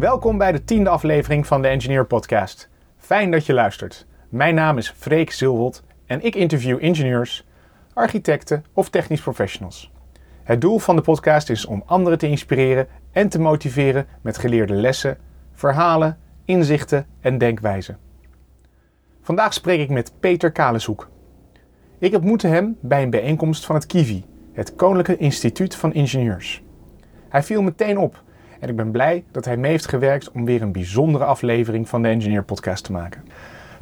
Welkom bij de tiende aflevering van de Engineer Podcast. Fijn dat je luistert. Mijn naam is Freek Zilwold en ik interview ingenieurs, architecten of technisch professionals. Het doel van de podcast is om anderen te inspireren en te motiveren met geleerde lessen, verhalen, inzichten en denkwijzen. Vandaag spreek ik met Peter Kaleshoek. Ik ontmoette hem bij een bijeenkomst van het KIVI, het Koninklijke Instituut van Ingenieurs. Hij viel meteen op en ik ben blij dat hij mee heeft gewerkt om weer een bijzondere aflevering van de Engineer Podcast te maken.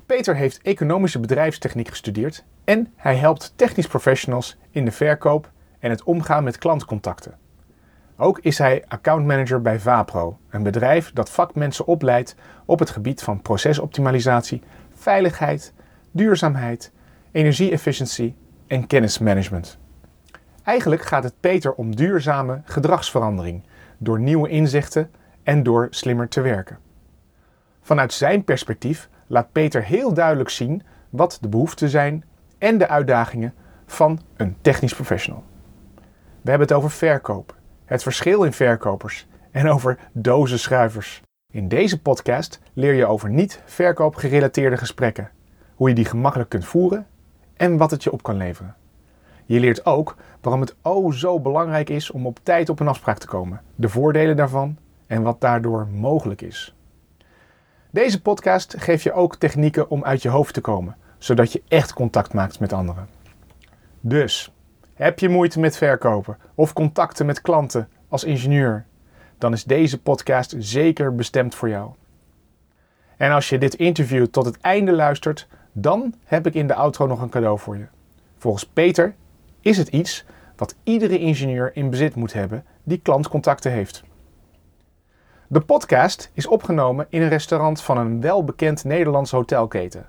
Peter heeft economische bedrijfstechniek gestudeerd en hij helpt technisch professionals in de verkoop en het omgaan met klantcontacten. Ook is hij accountmanager bij Vapro, een bedrijf dat vakmensen opleidt op het gebied van procesoptimalisatie, veiligheid, duurzaamheid, energie-efficiëntie en kennismanagement. Eigenlijk gaat het Peter om duurzame gedragsverandering door nieuwe inzichten en door slimmer te werken. Vanuit zijn perspectief laat Peter heel duidelijk zien wat de behoeften zijn en de uitdagingen van een technisch professional. We hebben het over verkoop, het verschil in verkopers en over dozenschuivers. In deze podcast leer je over niet verkoopgerelateerde gesprekken, hoe je die gemakkelijk kunt voeren en wat het je op kan leveren. Je leert ook waarom het oh zo belangrijk is om op tijd op een afspraak te komen, de voordelen daarvan en wat daardoor mogelijk is. Deze podcast geeft je ook technieken om uit je hoofd te komen, zodat je echt contact maakt met anderen. Dus, heb je moeite met verkopen of contacten met klanten als ingenieur? Dan is deze podcast zeker bestemd voor jou. En als je dit interview tot het einde luistert, dan heb ik in de outro nog een cadeau voor je. Volgens Peter is het iets wat iedere ingenieur in bezit moet hebben die klantcontacten heeft. De podcast is opgenomen in een restaurant van een welbekend Nederlands hotelketen.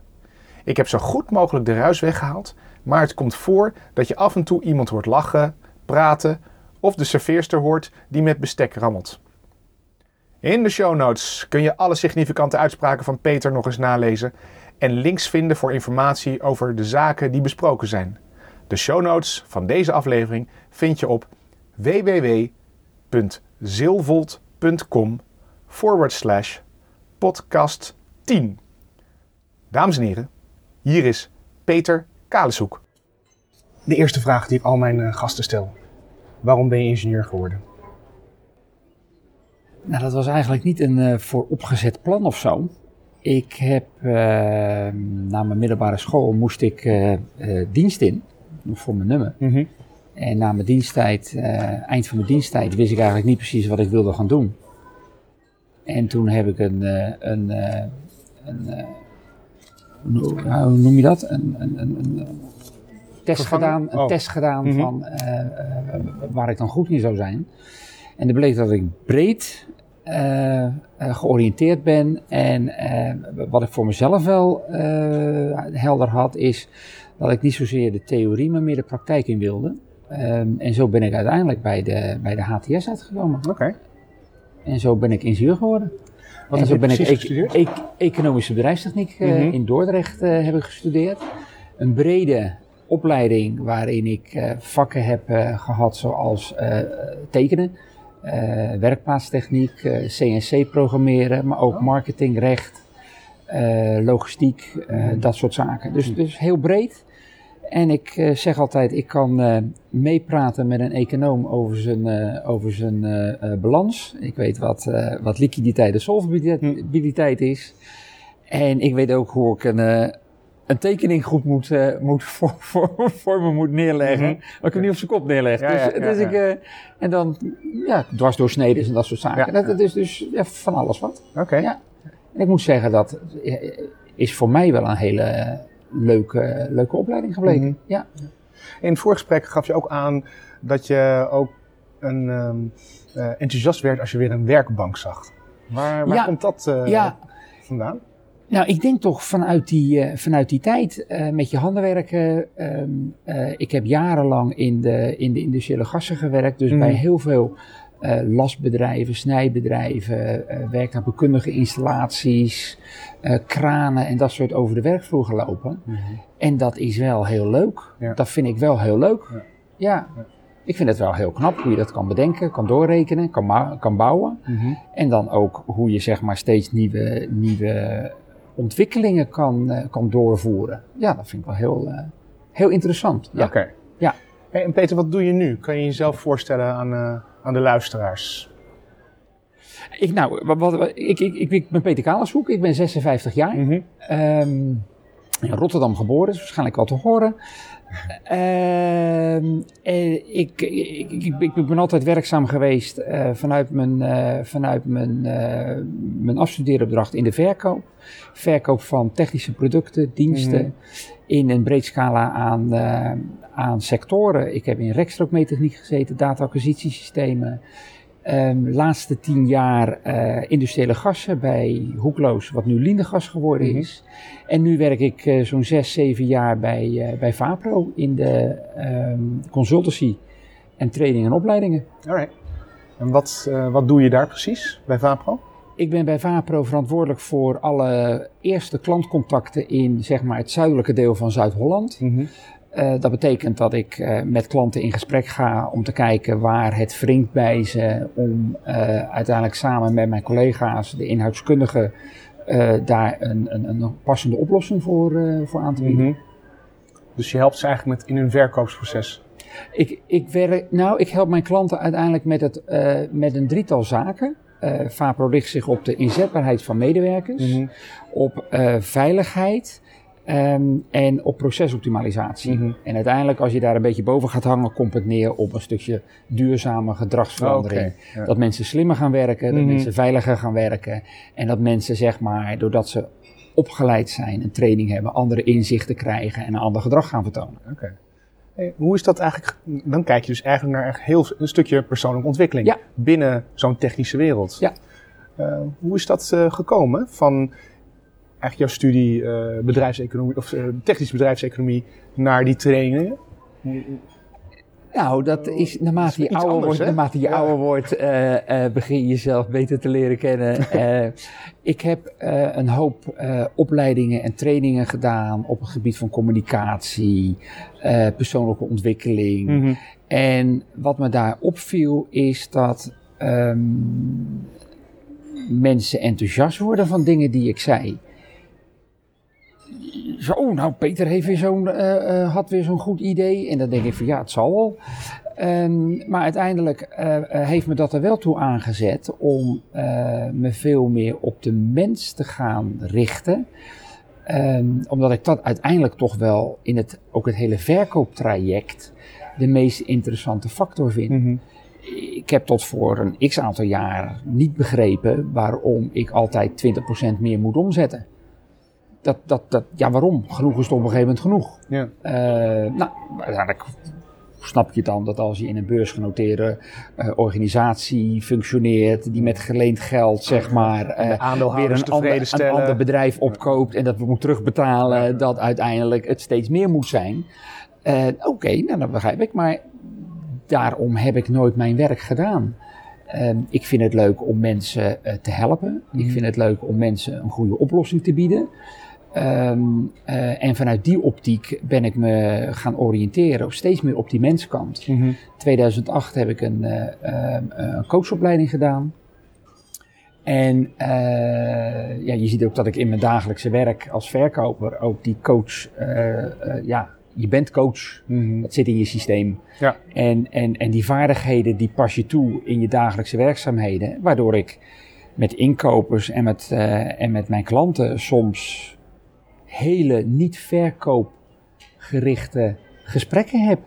Ik heb zo goed mogelijk de ruis weggehaald, maar het komt voor dat je af en toe iemand hoort lachen, praten of de serveerster hoort die met bestek rammelt. In de show notes kun je alle significante uitspraken van Peter nog eens nalezen en links vinden voor informatie over de zaken die besproken zijn. De show notes van deze aflevering vind je op www.zilvold.com forward slash podcast 10. Dames en heren, hier is Peter Kaleshoek. De eerste vraag die ik al mijn eh, gasten stel. Waarom ben je ingenieur geworden? Nou, dat was eigenlijk niet een uh, vooropgezet plan of zo. Ik heb uh, na mijn middelbare school moest ik uh, dienst in voor mijn nummer. Mm -hmm. En na mijn diensttijd, eind van mijn diensttijd, wist ik eigenlijk niet precies wat ik wilde gaan doen. En toen heb ik een, een, een, hoe noem je dat? Een, een, een test gedaan, een oh. test gedaan mm -hmm. van waar ik dan goed in zou zijn. En dat bleek dat ik breed uh, georiënteerd ben. En uh, wat ik voor mezelf wel helder had, is dat ik niet zozeer de theorie, maar meer de praktijk in wilde. Um, en zo ben ik uiteindelijk bij de, bij de HTS uitgekomen. Oké. Okay. En zo ben ik ingenieur geworden. Wat en zo ben ik? E economische bedrijfstechniek mm -hmm. in Dordrecht heb ik gestudeerd. Een brede opleiding waarin ik vakken heb gehad zoals tekenen. Uh, werkplaatstechniek, uh, CNC programmeren, maar ook marketingrecht, uh, logistiek, dat soort zaken. Dus, dus heel breed. En ik zeg altijd, ik kan meepraten met een econoom over zijn, over zijn balans. Ik weet wat, wat liquiditeit en solvabiliteit is. En ik weet ook hoe ik een een tekening goed moet, moet voor, voor, voor, me moet neerleggen. Mm -hmm. Maar ik hem niet op zijn kop neerleg. Ja, dus, ja, ja, dus ik, en dan ja, dwars doorsneden en dat soort zaken. Dat, dat, is dus van alles wat. Oké. Okay. En ik moet zeggen, dat is voor mij wel een hele leuke, leuke opleiding gebleken. Mm -hmm. ja. In het voorgesprek gaf je ook aan dat je ook een, um, uh, enthousiast werd als je weer een werkbank zag. Waar, waar komt dat vandaan? Nou, ik denk toch vanuit die, uh, vanuit die tijd met je handen werken. Um, uh, ik heb jarenlang in de, in de industriële gassen gewerkt. Dus mm. bij heel veel lasbedrijven, snijbedrijven, werktuigbekundige installaties, kranen en dat soort over de werkvloer gelopen. Mm -hmm. En dat is wel heel leuk. Ja. Dat vind ik wel heel leuk. Ja. ja. Ik vind het wel heel knap hoe je dat kan bedenken, kan doorrekenen, kan, kan bouwen. Mhm. En dan ook hoe je zeg maar steeds nieuwe, nieuwe ontwikkelingen kan, eh, kan doorvoeren. Ja, dat vind ik wel heel, eh, heel interessant. Ja. Oké. Ja. Hey, en Peter, wat doe je nu? Kan je jezelf voorstellen aan, eh, aan de luisteraars? Ik, nou, wat, wat- ik, ik, ik, ik ben Peter Kalenshoek, ik ben 56 jaar. Mhm. Ehm, in Rotterdam geboren, is waarschijnlijk wel te horen. Ehm, eh, ik, ik, ik, ik, ben altijd werkzaam geweest eh, vanuit, mijn, eh, vanuit mijn, mijn afstudeeropdracht in de verkoop. Verkoop van technische producten, diensten Mhm. In een breed scala aan, eh, aan sectoren. Ik heb in rekstrookmeetechniek gezeten, data-acquisitiesystemen. De laatste tien jaar eh, industriële gassen bij Hoekloos, wat nu Lindegas geworden Mhm. is. En nu werk ik eh, zo'n zes, zeven jaar bij, bij Vapro in de ehm, consultancy en training en opleidingen. Alright. En wat, wat doe je daar precies bij Vapro? Ik ben bij Vapro verantwoordelijk voor alle eerste klantcontacten in zeg maar, het zuidelijke deel van Zuid-Holland. Eh, dat betekent dat ik eh, met klanten in gesprek ga om te kijken waar het wringt bij ze. Om eh, uiteindelijk samen met mijn collega's, de inhoudskundigen, daar een, een, een passende oplossing voor, voor aan te bieden. Mhm. Dus je helpt ze eigenlijk met in hun verkoopsproces. Ik, ik, werk, nou, ik help mijn klanten uiteindelijk met, het, met een drietal zaken. Eh Vapro richt zich op de inzetbaarheid van medewerkers, Mhm. op eh, veiligheid ehm, en op procesoptimalisatie. Mhm. En uiteindelijk, als je daar een beetje boven gaat hangen, komt het neer op een stukje duurzame gedragsverandering. Ja. Dat mensen slimmer gaan werken, dat Mhm. mensen veiliger gaan werken. En dat mensen, zeg maar, doordat ze opgeleid zijn, een training hebben, andere inzichten krijgen en een ander gedrag gaan vertonen. Hoe is dat eigenlijk? Dan kijk je dus eigenlijk naar echt heel een stukje persoonlijke ontwikkeling Ja. binnen zo'n technische wereld. Ja. Eh, hoe is dat eh, gekomen van eigenlijk jouw studie eh, bedrijfseconomie of technische bedrijfseconomie naar die trainingen? Nou, dat is naarmate je ouder wordt, naarmate je Ja. ouder wordt, eh, eh, begin je jezelf beter te leren kennen. Eh, ik heb een hoop opleidingen en trainingen gedaan op het gebied van communicatie, persoonlijke ontwikkeling. Mhm. En wat me daar opviel is dat ehm, mensen enthousiast worden van dingen die ik zei. Zo, nou, Peter heeft weer zo'n, eh, eh, had weer zo'n goed idee. En dan denk ik van ja, het zal wel. Ehm, maar uiteindelijk eh, heeft me dat er wel toe aangezet om me veel meer op de mens te gaan richten. Ehm, omdat ik dat uiteindelijk toch wel in het, ook het hele verkooptraject de meest interessante factor vind. Mhm. Ik heb tot voor een x aantal jaar niet begrepen waarom ik altijd 20% meer moet omzetten. Dat, dat, dat, ja, waarom? Genoeg is op een gegeven moment genoeg. Ja. Eh, nou, uiteindelijk snap je dan dat als je in een beursgenoteerde eh, organisatie functioneert, die met geleend geld, zeg maar, aandeelhouders weer een ander, een ander bedrijf opkoopt en dat we moet terugbetalen, dat uiteindelijk het steeds meer moet zijn. Oké, nou dat begrijp ik, maar daarom heb ik nooit mijn werk gedaan. Ehm, ik vind het leuk om mensen te helpen. Ik Mhm. vind het leuk om mensen een goede oplossing te bieden. Ehm, eh, en vanuit die optiek ben ik me gaan oriënteren op steeds meer op die menskant. Mhm. 2008 heb ik een, eh, ehm, een coachopleiding gedaan. En eh, ja, je ziet ook dat ik in mijn dagelijkse werk als verkoper ook die coach, eh, eh, ja, je bent coach. Mhm. Dat zit in je systeem. Ja. En, en, en die vaardigheden die pas je toe in je dagelijkse werkzaamheden. Waardoor ik met inkopers en met, eh, en met mijn klanten soms hele niet verkoopgerichte gesprekken heb.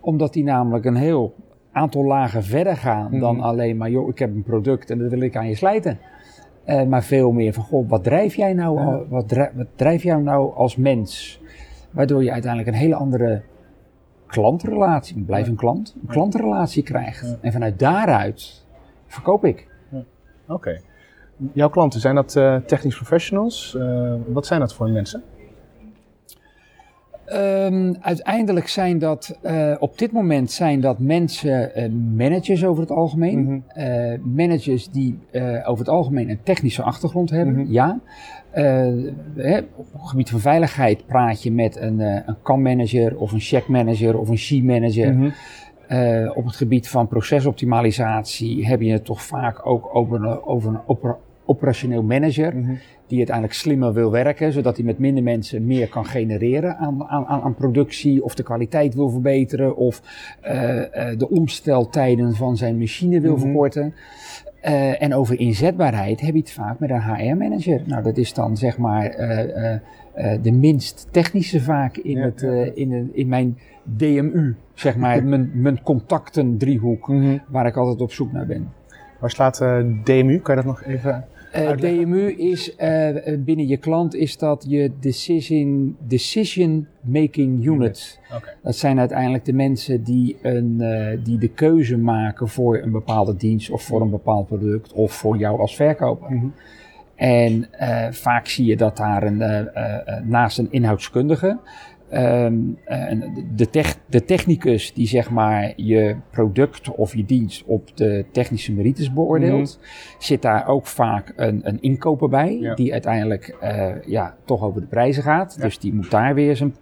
Omdat die namelijk een heel aantal lagen verder gaan dan Mhm. alleen maar, joh, ik heb een product en dat wil ik aan je slijten. Eh, maar veel meer van, goh, wat drijf jij nou, Ja. wat, drijf, wat drijf jou nou als mens? Waardoor je uiteindelijk een hele andere klantrelatie, blijf een klant, een klantrelatie krijgt. Ja. En vanuit daaruit verkoop ik. Oké. Jouw klanten, zijn dat eh, technisch professionals? Eh, wat zijn dat voor mensen? Ehm, uiteindelijk zijn dat, eh, op dit moment zijn dat mensen, managers over het algemeen. Mhm. Managers die over het algemeen een technische achtergrond hebben, Mhm. ja. Hè, op het gebied van veiligheid praat je met een, een CAM-manager of een check-manager of een SHE-manager. Mhm. Uh, op het gebied van procesoptimalisatie heb je het toch vaak ook over een, over een operationeel manager. Mm -hmm. Die uiteindelijk slimmer wil werken, zodat hij met minder mensen meer kan genereren aan, aan, aan productie. Of de kwaliteit wil verbeteren. Of uh, uh, de omsteltijden van zijn machine wil mm -hmm. verkorten. Uh, en over inzetbaarheid heb je het vaak met een HR-manager. Nou, dat is dan zeg maar uh, uh, de minst technische vaak in, ja, het, ja. in, in mijn DMU, zeg maar, mijn, mijn contacten driehoek, mm -hmm. waar ik altijd op zoek naar ben. Waar slaat DMU? Kan je dat nog even uh, DMU is uh, binnen je klant is dat je decision, decision making unit. Okay. Dat zijn uiteindelijk de mensen die, een, uh, die de keuze maken voor een bepaalde dienst of voor een bepaald product of voor jou als verkoper. Mm -hmm. En vaak zie je dat daar een, naast een inhoudskundige Um, de, tech, de, technicus die zeg maar je product of je dienst op de technische merites beoordeelt, mm -hmm. zit daar ook vaak een, een inkoper bij, ja. die uiteindelijk uh, ja, toch over de prijzen gaat. Ja. Dus die moet daar weer zijn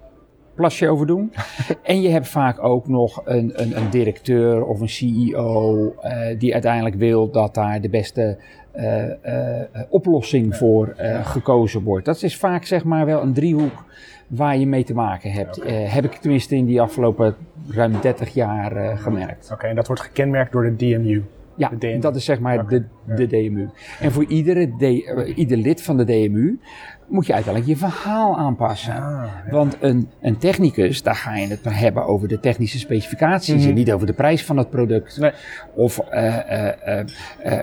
plasje over doen. en je hebt vaak ook nog een, een, een directeur of een CEO uh, die uiteindelijk wil dat daar de beste uh, uh, oplossing voor gekozen wordt. Dat is vaak zeg maar wel een driehoek waar je mee te maken hebt. Okay. heb ik tenminste in die afgelopen ruim 30 jaar gemerkt. Oké, okay, en dat wordt gekenmerkt door de DMU. Ja, dat is zeg maar okay. de, de DMU. En voor iedere D, ieder lid van de DMU moet je uiteindelijk je verhaal aanpassen. Ja, ja. Want een, een technicus, daar ga je het maar hebben over de technische specificaties mm -hmm. en niet over de prijs van het product. Nee. Of, uh,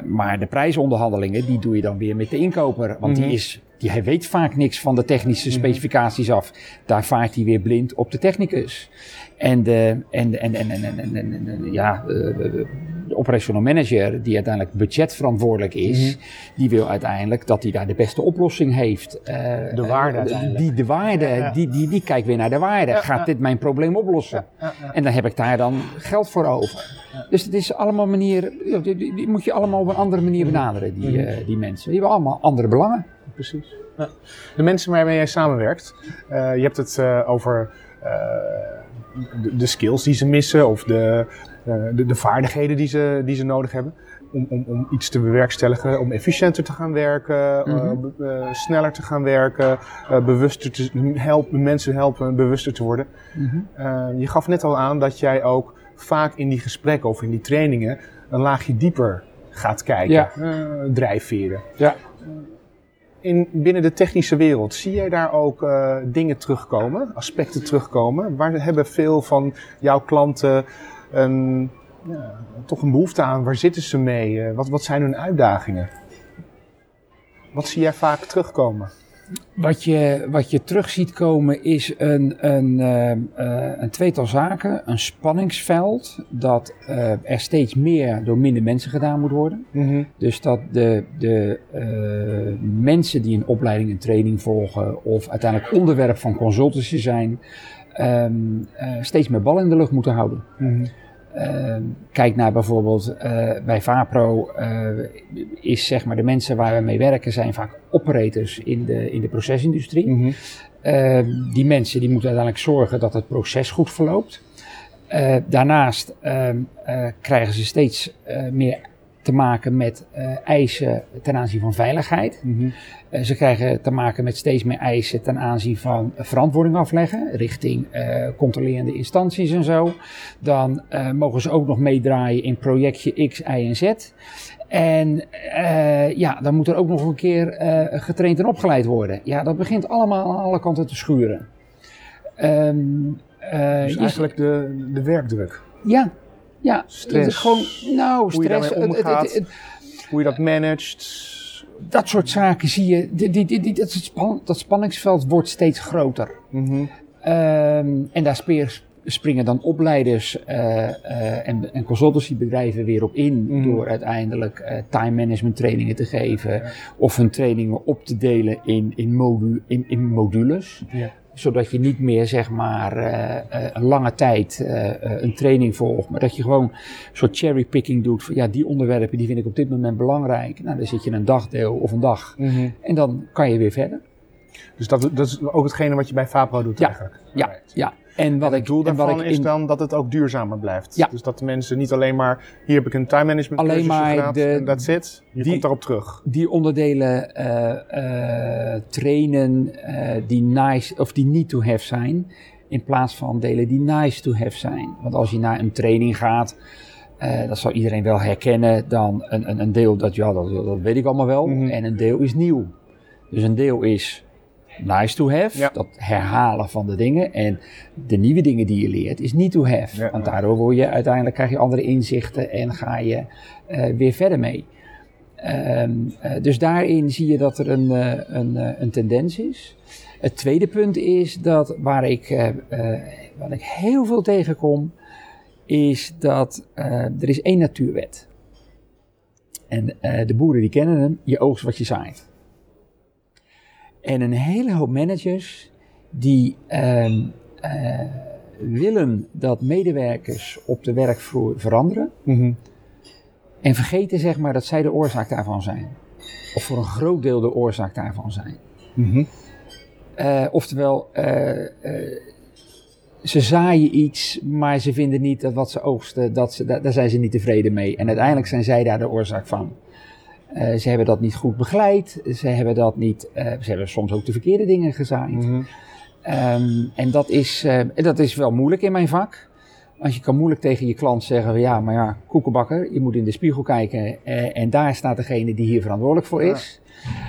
maar de prijsonderhandelingen, die doe je dan weer met de inkoper. Want mm -hmm. die is hij weet vaak niks van de technische specificaties af. Daar vaart hij weer blind op de technicus. En de, en, en, en, en, ja, de operational manager, die uiteindelijk budgetverantwoordelijk is, -hmm. die wil uiteindelijk dat hij daar de beste oplossing heeft. Uh, de waarde die, de waarde. Die, die, die kijkt weer naar de waarde. Gaat dit mijn probleem oplossen? En dan heb ik daar dan geld voor over. Dus het is allemaal manieren, die, die, die, moet je allemaal op een andere manier benaderen, die, die mensen. Die hebben allemaal andere belangen. Precies. De mensen waarmee jij samenwerkt, je hebt het over de, de, skills die ze missen of de, de, de, vaardigheden die ze, die ze nodig hebben om, om, om iets te bewerkstelligen, om efficiënter te gaan werken, mm -hmm. uh, uh, sneller te gaan werken, bewuster te helpen, mensen helpen bewuster te worden. Mm -hmm. je gaf net al aan dat jij ook vaak in die gesprekken of in die trainingen een laagje dieper gaat kijken, ja. drijfveren. Ja in, binnen de technische wereld, zie jij daar ook uh, dingen terugkomen, aspecten terugkomen? Waar hebben veel van jouw klanten ja, toch een behoefte aan? Waar zitten ze mee? Uh, wat, wat zijn hun uitdagingen? Wat zie jij vaak terugkomen? Wat je, wat je terug ziet komen is een, een, uh, een tweetal zaken. Een spanningsveld dat uh, er steeds meer door minder mensen gedaan moet worden. Mm -hmm. Dus dat de, de mensen die een opleiding en training volgen of uiteindelijk onderwerp van consultancy zijn, um, steeds meer bal in de lucht moeten houden. Mm -hmm. Uh, kijk naar bijvoorbeeld uh, bij Vapro uh, is zeg maar de mensen waar we mee werken zijn vaak operators in de, in de procesindustrie. Mm -hmm. die mensen die moeten uiteindelijk zorgen dat het proces goed verloopt. daarnaast ehm, krijgen ze steeds meer te maken met uh, eisen ten aanzien van veiligheid. Mm -hmm. uh, ze krijgen te maken met steeds meer eisen ten aanzien van verantwoording afleggen richting uh, controlerende instanties en zo. Dan mogen ze ook nog meedraaien in projectje X, Y en Z. En ja, dan moet er ook nog een keer getraind en opgeleid worden. Ja, dat begint allemaal aan alle kanten te schuren. Um, dus eigenlijk de, de werkdruk. Ja, ja, stress. Gewoon, nou, hoe stress. Je omgaat, het, het, het, hoe je dat managt. Dat soort zaken zie je. Die, die, die, dat, span, dat spanningsveld wordt steeds groter. Mm -hmm. um, en daar speer, springen dan opleiders uh, uh, en, en consultancybedrijven weer op in. Mm. Door uiteindelijk uh, time management trainingen te geven. Ja. Of hun trainingen op te delen in, in, modu in, in modules. Ja zodat je niet meer zeg maar uh, uh, een lange tijd uh, een training volgt, maar dat je gewoon een soort cherrypicking doet. Van, ja, die onderwerpen die vind ik op dit moment belangrijk. Nou, dan zit je een dagdeel of een dag mm -hmm. en dan kan je weer verder. Dus dat, dat, is ook hetgene wat je bij Fabro doet ja, eigenlijk? Ja, ja. En wat het ik, doel en wat daarvan ik is in- dan dat het ook duurzamer blijft. Ja. Dus dat de mensen niet alleen maar, hier heb ik een time management Alleen maar de- en that's it. Je die- komt daarop terug. die onderdelen eh, eh, trainen eh, die nice of die need to have zijn, in plaats van delen die nice to have zijn. Want als je naar een training gaat, dat zal iedereen wel herkennen, dan een, een, een deel dat ja, dat, dat weet ik allemaal wel, Mhm. en een deel is nieuw. Dus een deel is nice to have, Ja. dat herhalen van de dingen. En de nieuwe dingen die je leert is need to have. Ja, want daardoor word je uiteindelijk krijg je andere inzichten en ga je eh, weer verder mee. Ehm, eh, dus daarin zie je dat er een, eh, een, een tendens is. Het tweede punt is dat waar ik, wat ik heel veel tegenkom, is dat er is één natuurwet. En de boeren die kennen hem, je oogst wat je zaait. En een hele hoop managers die ehm, eh, willen dat medewerkers op de werkvloer veranderen. En vergeten zeg maar dat zij de oorzaak daarvan zijn. Of voor een groot deel de oorzaak daarvan zijn. Eh, oftewel, eh, ze zaaien iets, maar ze vinden niet dat wat ze oogsten, dat ze, da- daar zijn ze niet tevreden mee. En uiteindelijk zijn zij daar de oorzaak van. Eh, ze hebben dat niet goed begeleid, ze hebben dat niet, eh, ze hebben soms ook de verkeerde dingen gezaaid. Ehm, en dat is, eh, dat is wel moeilijk in mijn vak. Want je kan moeilijk tegen je klant zeggen, ja, maar ja, koekenbakker, je moet in de spiegel kijken en daar staat degene die hier verantwoordelijk voor Ja. is.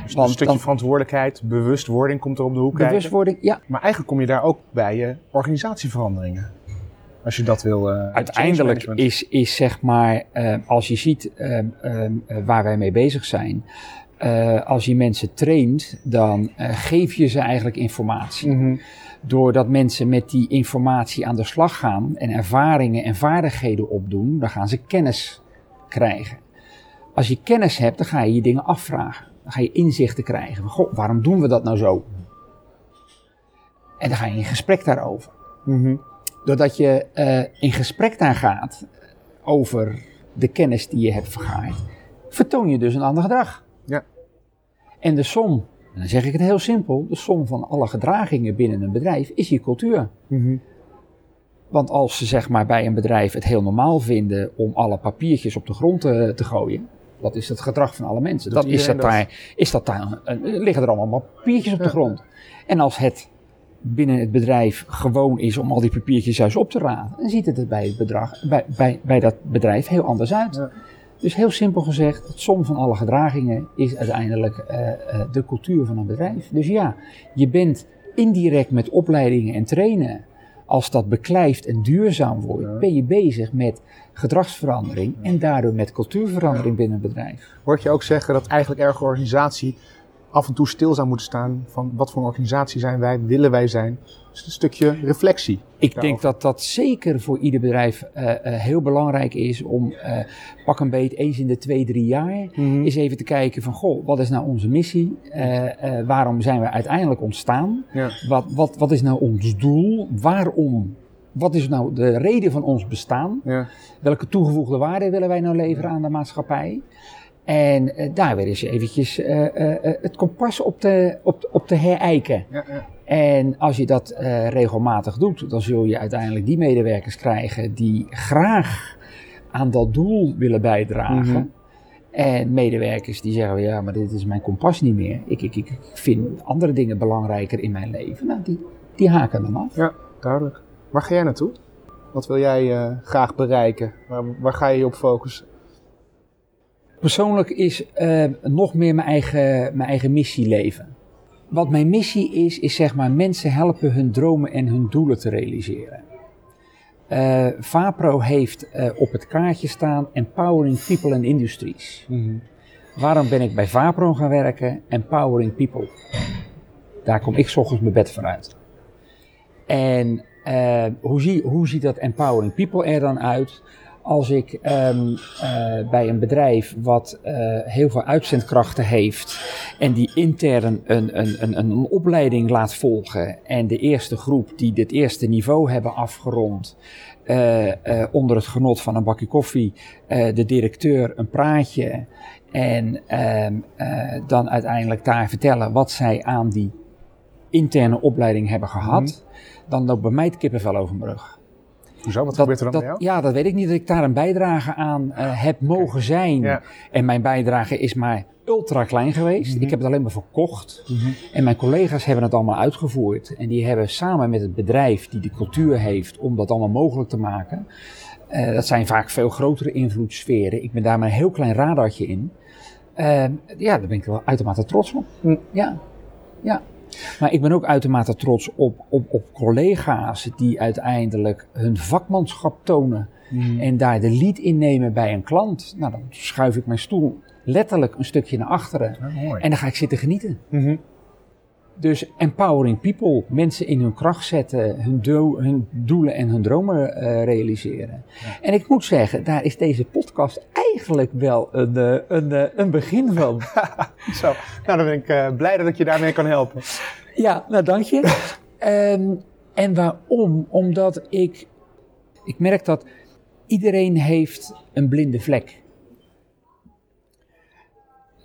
Dus Want een stukje dan- verantwoordelijkheid, bewustwording komt er op de hoek kijken. Bewustwording, ja, Maar eigenlijk kom je daar ook bij je organisatieveranderingen. Als je dat wil. change uiteindelijk is, is zeg maar, eh, als je ziet eh, waar wij mee bezig zijn, als je mensen traint, dan geef je ze eigenlijk informatie. Mhm. Doordat mensen met die informatie aan de slag gaan en ervaringen en vaardigheden opdoen, dan gaan ze kennis krijgen. Als je kennis hebt, dan ga je je dingen afvragen. Dan ga je inzichten krijgen. Van, Goh, waarom doen we dat nou zo? En dan ga je in gesprek daarover. Mhm. Doordat je eh, in gesprek daar gaat over de kennis die je hebt vergaard, vertoon je dus een ander gedrag. Ja. En de som, en dan zeg ik het heel simpel, de som van alle gedragingen binnen een bedrijf is je cultuur. Mhm. Want als ze zeg maar bij een bedrijf het heel normaal vinden om alle papiertjes op de grond te, te gooien, dat is het gedrag van alle mensen. Dan is dat, dat? daar, is dat daar, liggen er allemaal papiertjes op de grond. En als het binnen het bedrijf gewoon is om al die papiertjes juist op te raden, dan ziet het er bij, het bedrag, bij, bij, bij dat bedrijf heel anders uit. Ja. Dus heel simpel gezegd, het som van alle gedragingen is uiteindelijk eh, eh, de cultuur van een bedrijf. Dus ja, je bent indirect met opleidingen en trainen. Als dat beklijft en duurzaam wordt, Ja. ben je bezig met gedragsverandering en daardoor met cultuurverandering binnen een bedrijf. Hoor ik je ook zeggen dat eigenlijk elke organisatie af en toe stil zou moeten staan van wat voor een organisatie zijn wij, willen wij zijn. Dus een stukje reflectie. Ik Daarover. denk dat dat zeker voor ieder bedrijf eh, eh, heel belangrijk is om eh, pak een beet eens in de twee, drie jaar eens even te kijken van goh, wat is nou onze missie? Waarom zijn we uiteindelijk ontstaan? Ja. Wat, wat, wat is nou ons doel? Waarom? Wat is nou de reden van ons bestaan? Ja. Welke toegevoegde waarde willen wij nou leveren aan de maatschappij? En eh, daar weer eens eventjes eh, eh, het kompas op te, op, op te herijken. Ja, ja. En als je dat regelmatig doet, dan zul je uiteindelijk die medewerkers krijgen die graag aan dat doel willen bijdragen. Mhm. En medewerkers die zeggen, ja, maar dit is mijn kompas niet meer. Ik, ik, ik vind andere dingen belangrijker in mijn leven. Nou, die, die haken dan af. ja, duidelijk. Waar ga jij naartoe? Wat wil jij graag bereiken? Waar, waar ga je je op focussen? Persoonlijk is eh, nog meer mijn eigen, mijn eigen missie leven. Wat mijn missie is, is zeg maar mensen helpen hun dromen en hun doelen te realiseren. Eh, Vapro heeft eh, op het kaartje staan Empowering People and Industries. Waarom ben ik bij Vapro gaan werken? Empowering People. Daar kom ik 's ochtends mijn bed vooruit. En hoe, zie, hoe ziet dat Empowering People er dan uit? Als ik ehm, eh, bij een bedrijf wat eh, heel veel uitzendkrachten heeft en die intern een, een, een, een opleiding laat volgen en de eerste groep die dit eerste niveau hebben afgerond, eh, onder het genot van een bakje koffie, de directeur een praatje en ehm, eh, dan uiteindelijk daar vertellen wat zij aan die interne opleiding hebben gehad, dan loopt bij mij het kippenvel over mijn rug. Hoezo? Wat gebeurt er dan dat, bij jou? Ja, dat weet ik niet. Dat ik daar een bijdrage aan eh, heb mogen zijn. Ja. En mijn bijdrage is maar ultra klein geweest. Mhm. Ik heb het alleen maar verkocht. En mijn collega's hebben het allemaal uitgevoerd. En die hebben samen met het bedrijf die de cultuur heeft om dat allemaal mogelijk te maken. eh, dat zijn vaak veel grotere invloedssferen. Ik ben daar maar een heel klein radartje in. Eh, ja, daar ben ik wel uitermate trots op. Hm. Ja, ja. Maar ik ben ook uitermate trots op, op, op collega's die uiteindelijk hun vakmanschap tonen. En daar de lead in nemen bij een klant. Nou, dan schuif ik mijn stoel letterlijk een stukje naar achteren. Ah. En dan ga ik zitten genieten. Mhm. Dus empowering people, mensen in hun kracht zetten, hun, do- hun doelen en hun dromen eh, realiseren. En ik moet zeggen, daar is deze podcast eigenlijk wel een, eh, een, eh, een begin van. Zo, nou dan ben ik blij dat ik je daarmee kan helpen. Ja, nou dank je. Ehm, en waarom? Omdat ik, ik merk dat iedereen heeft een blinde vlek.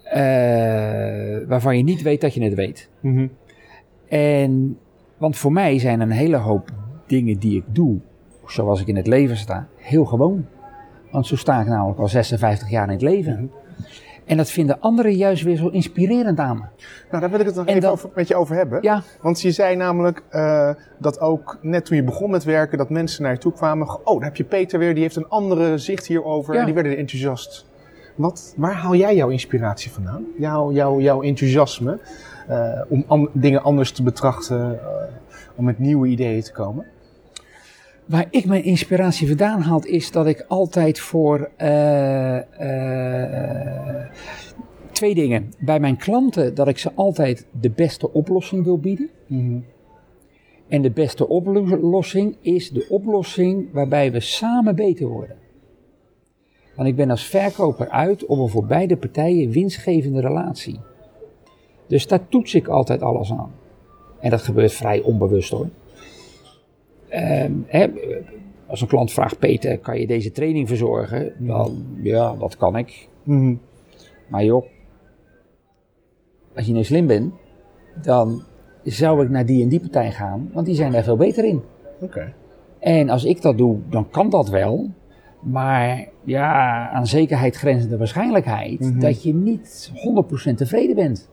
Eh, waarvan je niet weet dat je het weet. Mhm. En, want voor mij zijn een hele hoop dingen die ik doe, zoals ik in het leven sta, heel gewoon. Want zo sta ik namelijk al 56 jaar in het leven. En dat vinden anderen juist weer zo inspirerend aan me. Nou, daar wil ik het nog En even over, met je over hebben. Ja, Want je zei namelijk eh, dat ook net toen je begon met werken, dat mensen naar je toe kwamen. Oh, daar heb je Peter weer, die heeft een andere zicht hierover. Ja. En die werden enthousiast. Wat, waar haal jij jouw inspiratie vandaan? Jouw, jouw, jouw enthousiasme om an- dingen anders te betrachten, eh, om met nieuwe ideeën te komen? Waar ik mijn inspiratie vandaan haal, is dat ik altijd voor eh, eh, twee dingen. Bij mijn klanten, dat ik ze altijd de beste oplossing wil bieden. En de beste oplossing is de oplossing waarbij we samen beter worden. Want ik ben als verkoper uit op een voor beide partijen winstgevende relatie. Dus daar toets ik altijd alles aan. En dat gebeurt vrij onbewust hoor. Ehm, hè, als een klant vraagt, Peter, kan je deze training verzorgen? Dan, ja, dat kan ik. Mhm. Maar joh, als je nou slim bent, dan zou ik naar die en die partij gaan, want die zijn daar veel beter in. Oké. En als ik dat doe, dan kan dat wel. Maar ja, aan zekerheid grenzende waarschijnlijkheid Mhm. dat je niet 100% tevreden bent.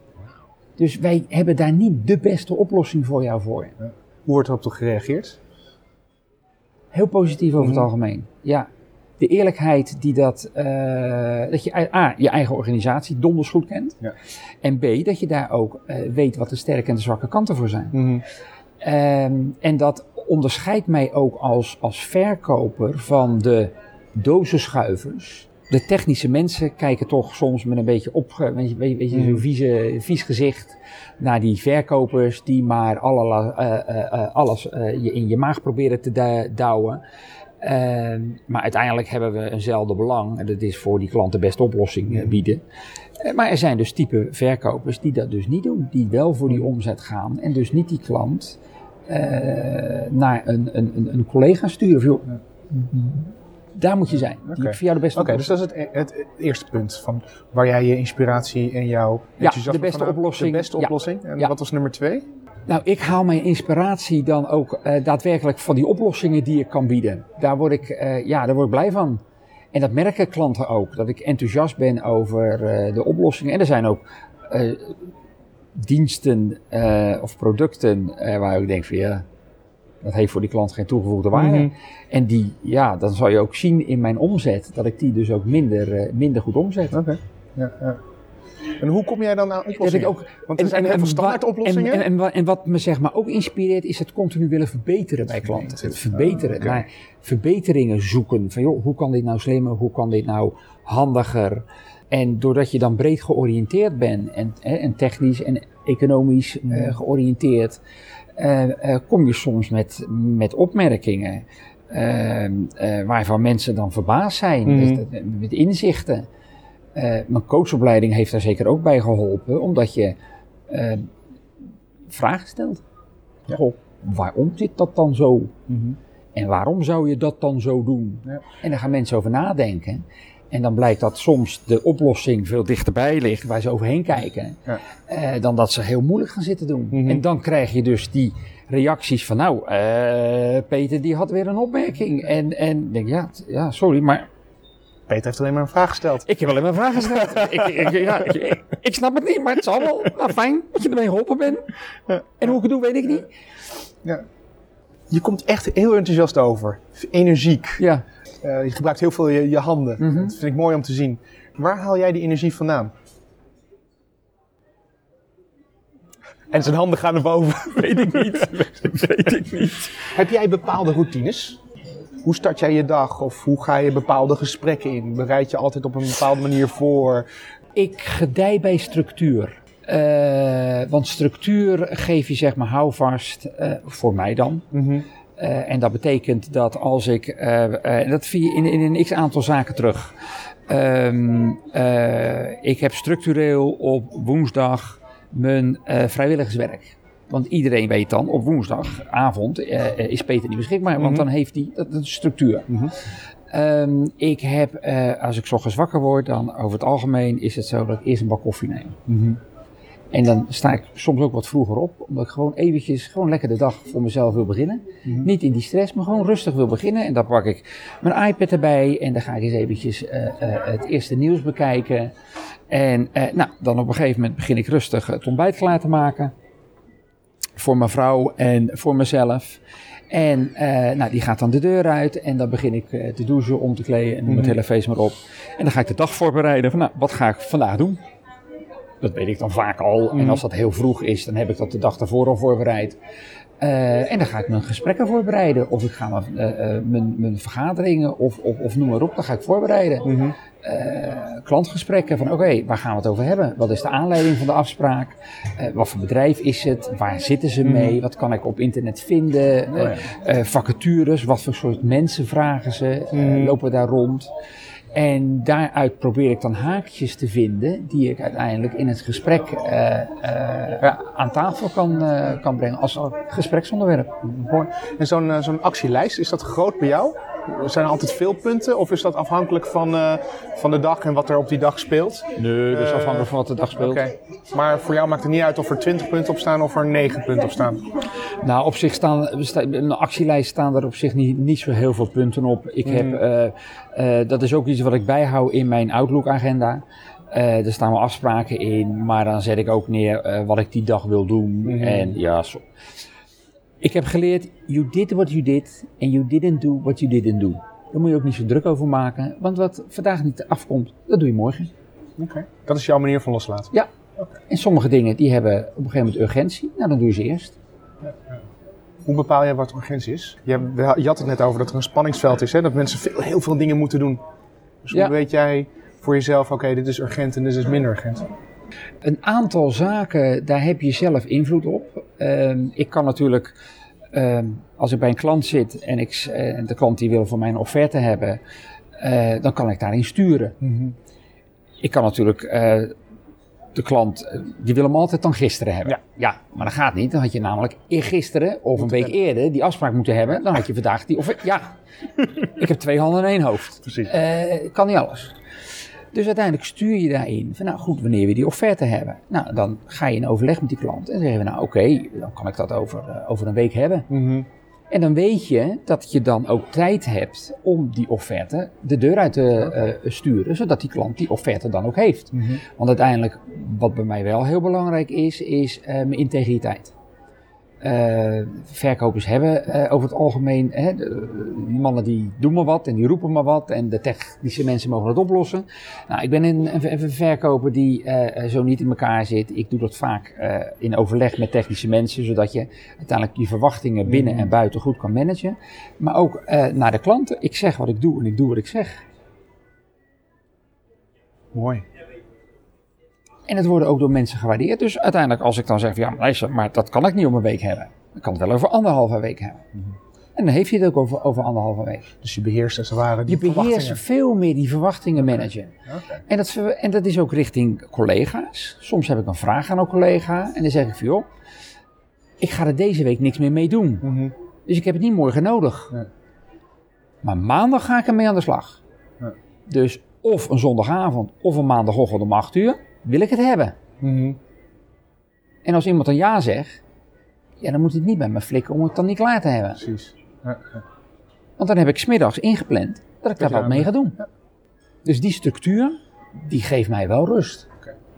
Dus wij hebben daar niet de beste oplossing voor jou voor. Hoe wordt erop toch gereageerd? Heel positief over Mhm. het algemeen. Ja. De eerlijkheid die dat, eh, dat je A, je eigen organisatie donders goed kent. Ja. En B, dat je daar ook eh, weet wat de sterke en de zwakke kanten voor zijn. Mhm. Ehm, en dat onderscheidt mij ook als, als verkoper van de dozenschuivers. De technische mensen kijken toch soms met een beetje op, weet je, weet je, weet zo'n vieze, vies gezicht naar die verkopers die maar alle, eh, eh, eh, alles eh, je in je maag proberen te douwen. Ehm, maar uiteindelijk hebben we eenzelfde belang en dat is voor die klant de beste oplossing eh, bieden. Eh, Maar er zijn dus type verkopers die dat dus niet doen, die wel voor die omzet gaan en dus niet die klant eh, naar een, een, een, collega sturen. Van, joh, daar moet je zijn. Die voor jou de beste Oké, dus oplossing. dat is het, het, eerste punt van waar jij je inspiratie en jouw enthousiasme de beste oplossing. De beste Ja. oplossing. En Ja. wat was nummer twee? Nou, ik haal mijn inspiratie dan ook eh, daadwerkelijk van die oplossingen die ik kan bieden. Daar word ik, eh, ja, daar word ik blij van. En dat merken klanten ook, dat ik enthousiast ben over eh, de oplossingen. En er zijn ook diensten of producten waar ik denk van ja, dat heeft voor die klant geen toegevoegde waarde. Mhm. En die, ja, dan zal je ook zien in mijn omzet dat ik die dus ook minder, eh, minder goed omzet. Oké. Ja, ja. En hoe kom jij dan aan Dat oplossingen? ook, Want er zijn heel veel standaard oplossingen. En, en, en, wa- en wat me zeg maar ook inspireert, is het continu willen verbeteren bij klanten. Het verbeteren. Ah. Naar verbeteringen zoeken. Van joh, hoe kan dit nou slimmer? Hoe kan dit nou handiger? En doordat je dan breed georiënteerd bent en, en technisch en economisch eh, georiënteerd, eh, eh, kom je soms met, met opmerkingen. eh, eh, waarvan mensen dan verbaasd zijn, Mhm. met, met inzichten. Eh, mijn coachopleiding heeft daar zeker ook bij geholpen, omdat je eh, vragen stelt. Ja. Goh, waarom zit dat dan zo? Mhm. En waarom zou je dat dan zo doen? Ja. En daar gaan mensen over nadenken. En dan blijkt dat soms de oplossing veel dichterbij ligt, waar ze overheen kijken, Ja. eh, dan dat ze heel moeilijk gaan zitten doen. Mhm. En dan krijg je dus die reacties van, nou, eh, Peter die had weer een opmerking. En, en denk, ja, ja, sorry, maar Peter heeft alleen maar een vraag gesteld. ik heb alleen maar vragen gesteld. ik, ik, ja, ik, snap het niet, maar het zal wel. Nou, fijn dat je ermee geholpen bent. En hoe ik het doe, weet ik niet. Ja. Je komt echt heel enthousiast over. Energiek. Ja, Eh, je gebruikt heel veel je, je handen. Mhm. Dat vind ik mooi om te zien. Waar haal jij die energie vandaan? En zijn handen gaan naar boven. Weet ik niet. Weet ik niet. Heb jij bepaalde routines? Hoe start jij je dag? Of hoe ga je bepaalde gesprekken in? Bereid je altijd op een bepaalde manier voor? ik gedij bij structuur. Eh, want structuur geef je zeg maar houvast, eh, voor mij dan. Eh, en dat betekent dat als ik, eh, eh, dat vind je in, in een x aantal zaken terug. Ehm, eh, ik heb structureel op woensdag mijn vrijwilligerswerk. Want iedereen weet dan, op woensdagavond is Peter niet beschikbaar, want dan heeft hij dat, dat is structuur. Ehm, ik heb, als ik ochtends wakker word, dan over het algemeen is het zo dat ik eerst een bak koffie neem. En dan sta ik soms ook wat vroeger op, omdat ik gewoon eventjes, gewoon lekker de dag voor mezelf wil beginnen. Niet in die stress, maar gewoon rustig wil beginnen. En dan pak ik mijn iPad erbij en dan ga ik eens eventjes eh, eh, het eerste nieuws bekijken. En eh, nou, dan op een gegeven moment begin ik rustig het ontbijt klaar te maken. Voor mijn vrouw en voor mezelf. En nou, die gaat dan de deur uit en dan begin ik eh, te douchen, om te kleden en doe mijn telefoon maar op. En dan ga ik de dag voorbereiden van nou, wat ga ik vandaag doen? Dat weet ik dan vaak al. En als dat heel vroeg is, dan heb ik dat de dag daarvoor al voorbereid. Eh, en dan ga ik mijn gesprekken voorbereiden. Of ik ga mijn, eh, eh, mijn, mijn vergaderingen of, of, of noem maar op, dan ga ik voorbereiden. Eh, klantgesprekken van oké, waar gaan we het over hebben? Wat is de aanleiding van de afspraak? Wat voor bedrijf is het? Waar zitten ze mee? Wat kan ik op internet vinden? Eh, vacatures, wat voor soort mensen vragen ze? Eh, lopen daar rond? En daaruit probeer ik dan haakjes te vinden die ik uiteindelijk in het gesprek eh, aan tafel kan, eh, kan brengen als gespreksonderwerp. En zo'n zo'n actielijst, is dat groot bij jou? Zijn er altijd veel punten? Of is dat afhankelijk van, eh, van de dag en wat er op die dag speelt? Nee, dus Eh, afhankelijk van wat de dag speelt. Oké. Maar voor jou maakt het niet uit of er 20 punten op staan of er 9 punten op staan. Nou, op zich staan, een actielijst staan er op zich niet, niet zo heel veel punten op. Ik heb, eh, dat is ook iets wat ik bijhoud in mijn Outlook-agenda. Eh, er staan wel afspraken in, maar dan zet ik ook neer wat ik die dag wil doen. En ja, zo. Ik heb geleerd, you did what you did and you didn't do what you didn't do. Daar moet je ook niet zo druk over maken, want wat vandaag niet afkomt, dat doe je morgen. Oké. Dat is jouw manier van loslaten. Ja, en sommige dingen die hebben op een gegeven moment urgentie, nou dan doe je ze eerst. Hoe bepaal jij wat urgentie is? Je, je had het net over dat er een spanningsveld is, hè? dat mensen veel, heel veel dingen moeten doen. Dus hoe Ja. weet jij voor jezelf, oké, dit is urgent en dit is minder urgent? Een aantal zaken, daar heb je zelf invloed op. Ehm, ik kan natuurlijk, ehm, als ik bij een klant zit en ik, eh, de klant die wil van mij een offerte hebben, eh, dan kan ik daarin sturen. Ik kan natuurlijk, eh, de klant, die wil hem altijd dan gisteren hebben. Ja. maar dat gaat niet. Dan had je namelijk gisteren of een week eerder die afspraak moeten hebben. Dan had je vandaag die offerte. Ja, ik heb twee handen in één hoofd. Precies. Kan niet alles. Dus uiteindelijk stuur je daarin van, nou goed, wanneer we die offerte hebben. Nou, dan ga je in overleg met die klant en zeggen we, nou oké, dan kan ik dat over, eh, over een week hebben. En dan weet je dat je dan ook tijd hebt om die offerte de deur uit te eh, sturen, zodat die klant die offerte dan ook heeft. Want uiteindelijk, wat bij mij wel heel belangrijk is, is eh, mijn integriteit. Eh, verkopers hebben eh, over het algemeen, hè, de- die mannen die doen maar wat en die roepen maar wat en de technische mensen mogen het oplossen. Nou, ik ben een, een, een verkoper die eh, zo niet in elkaar zit. Ik doe dat vaak in overleg met technische mensen, zodat je uiteindelijk je verwachtingen binnen en buiten goed kan managen. Maar ook naar de klanten. Ik zeg wat ik doe en ik doe wat ik zeg. Mooi. En het worden ook door mensen gewaardeerd. Dus uiteindelijk als ik dan zeg, van, ja maar luister, maar dat kan ik niet op een week hebben. Ik kan het wel over anderhalve week hebben. En dan heeft je het ook over, over anderhalve week. Dus je beheerst als het ware die Je beheerst veel meer die verwachtingen managen. En, dat, en dat is ook richting collega's. Soms heb ik een vraag aan een collega en dan zeg ik van joh, ik ga er deze week niks meer mee doen. Mhm. Dus ik heb het niet morgen nodig. Nee. Maar maandag ga ik ermee aan de slag. Ja. Dus of een zondagavond of een maandagochtend om 8 uur, wil ik het hebben. Mhm. En als iemand een ja zegt, ja, dan moet hij het niet bij me flikken om het dan niet klaar te hebben. Precies. Ja, ja. Want dan heb ik smiddags ingepland dat ik daar wat mee ga doen. Dus die structuur, die geeft mij wel rust.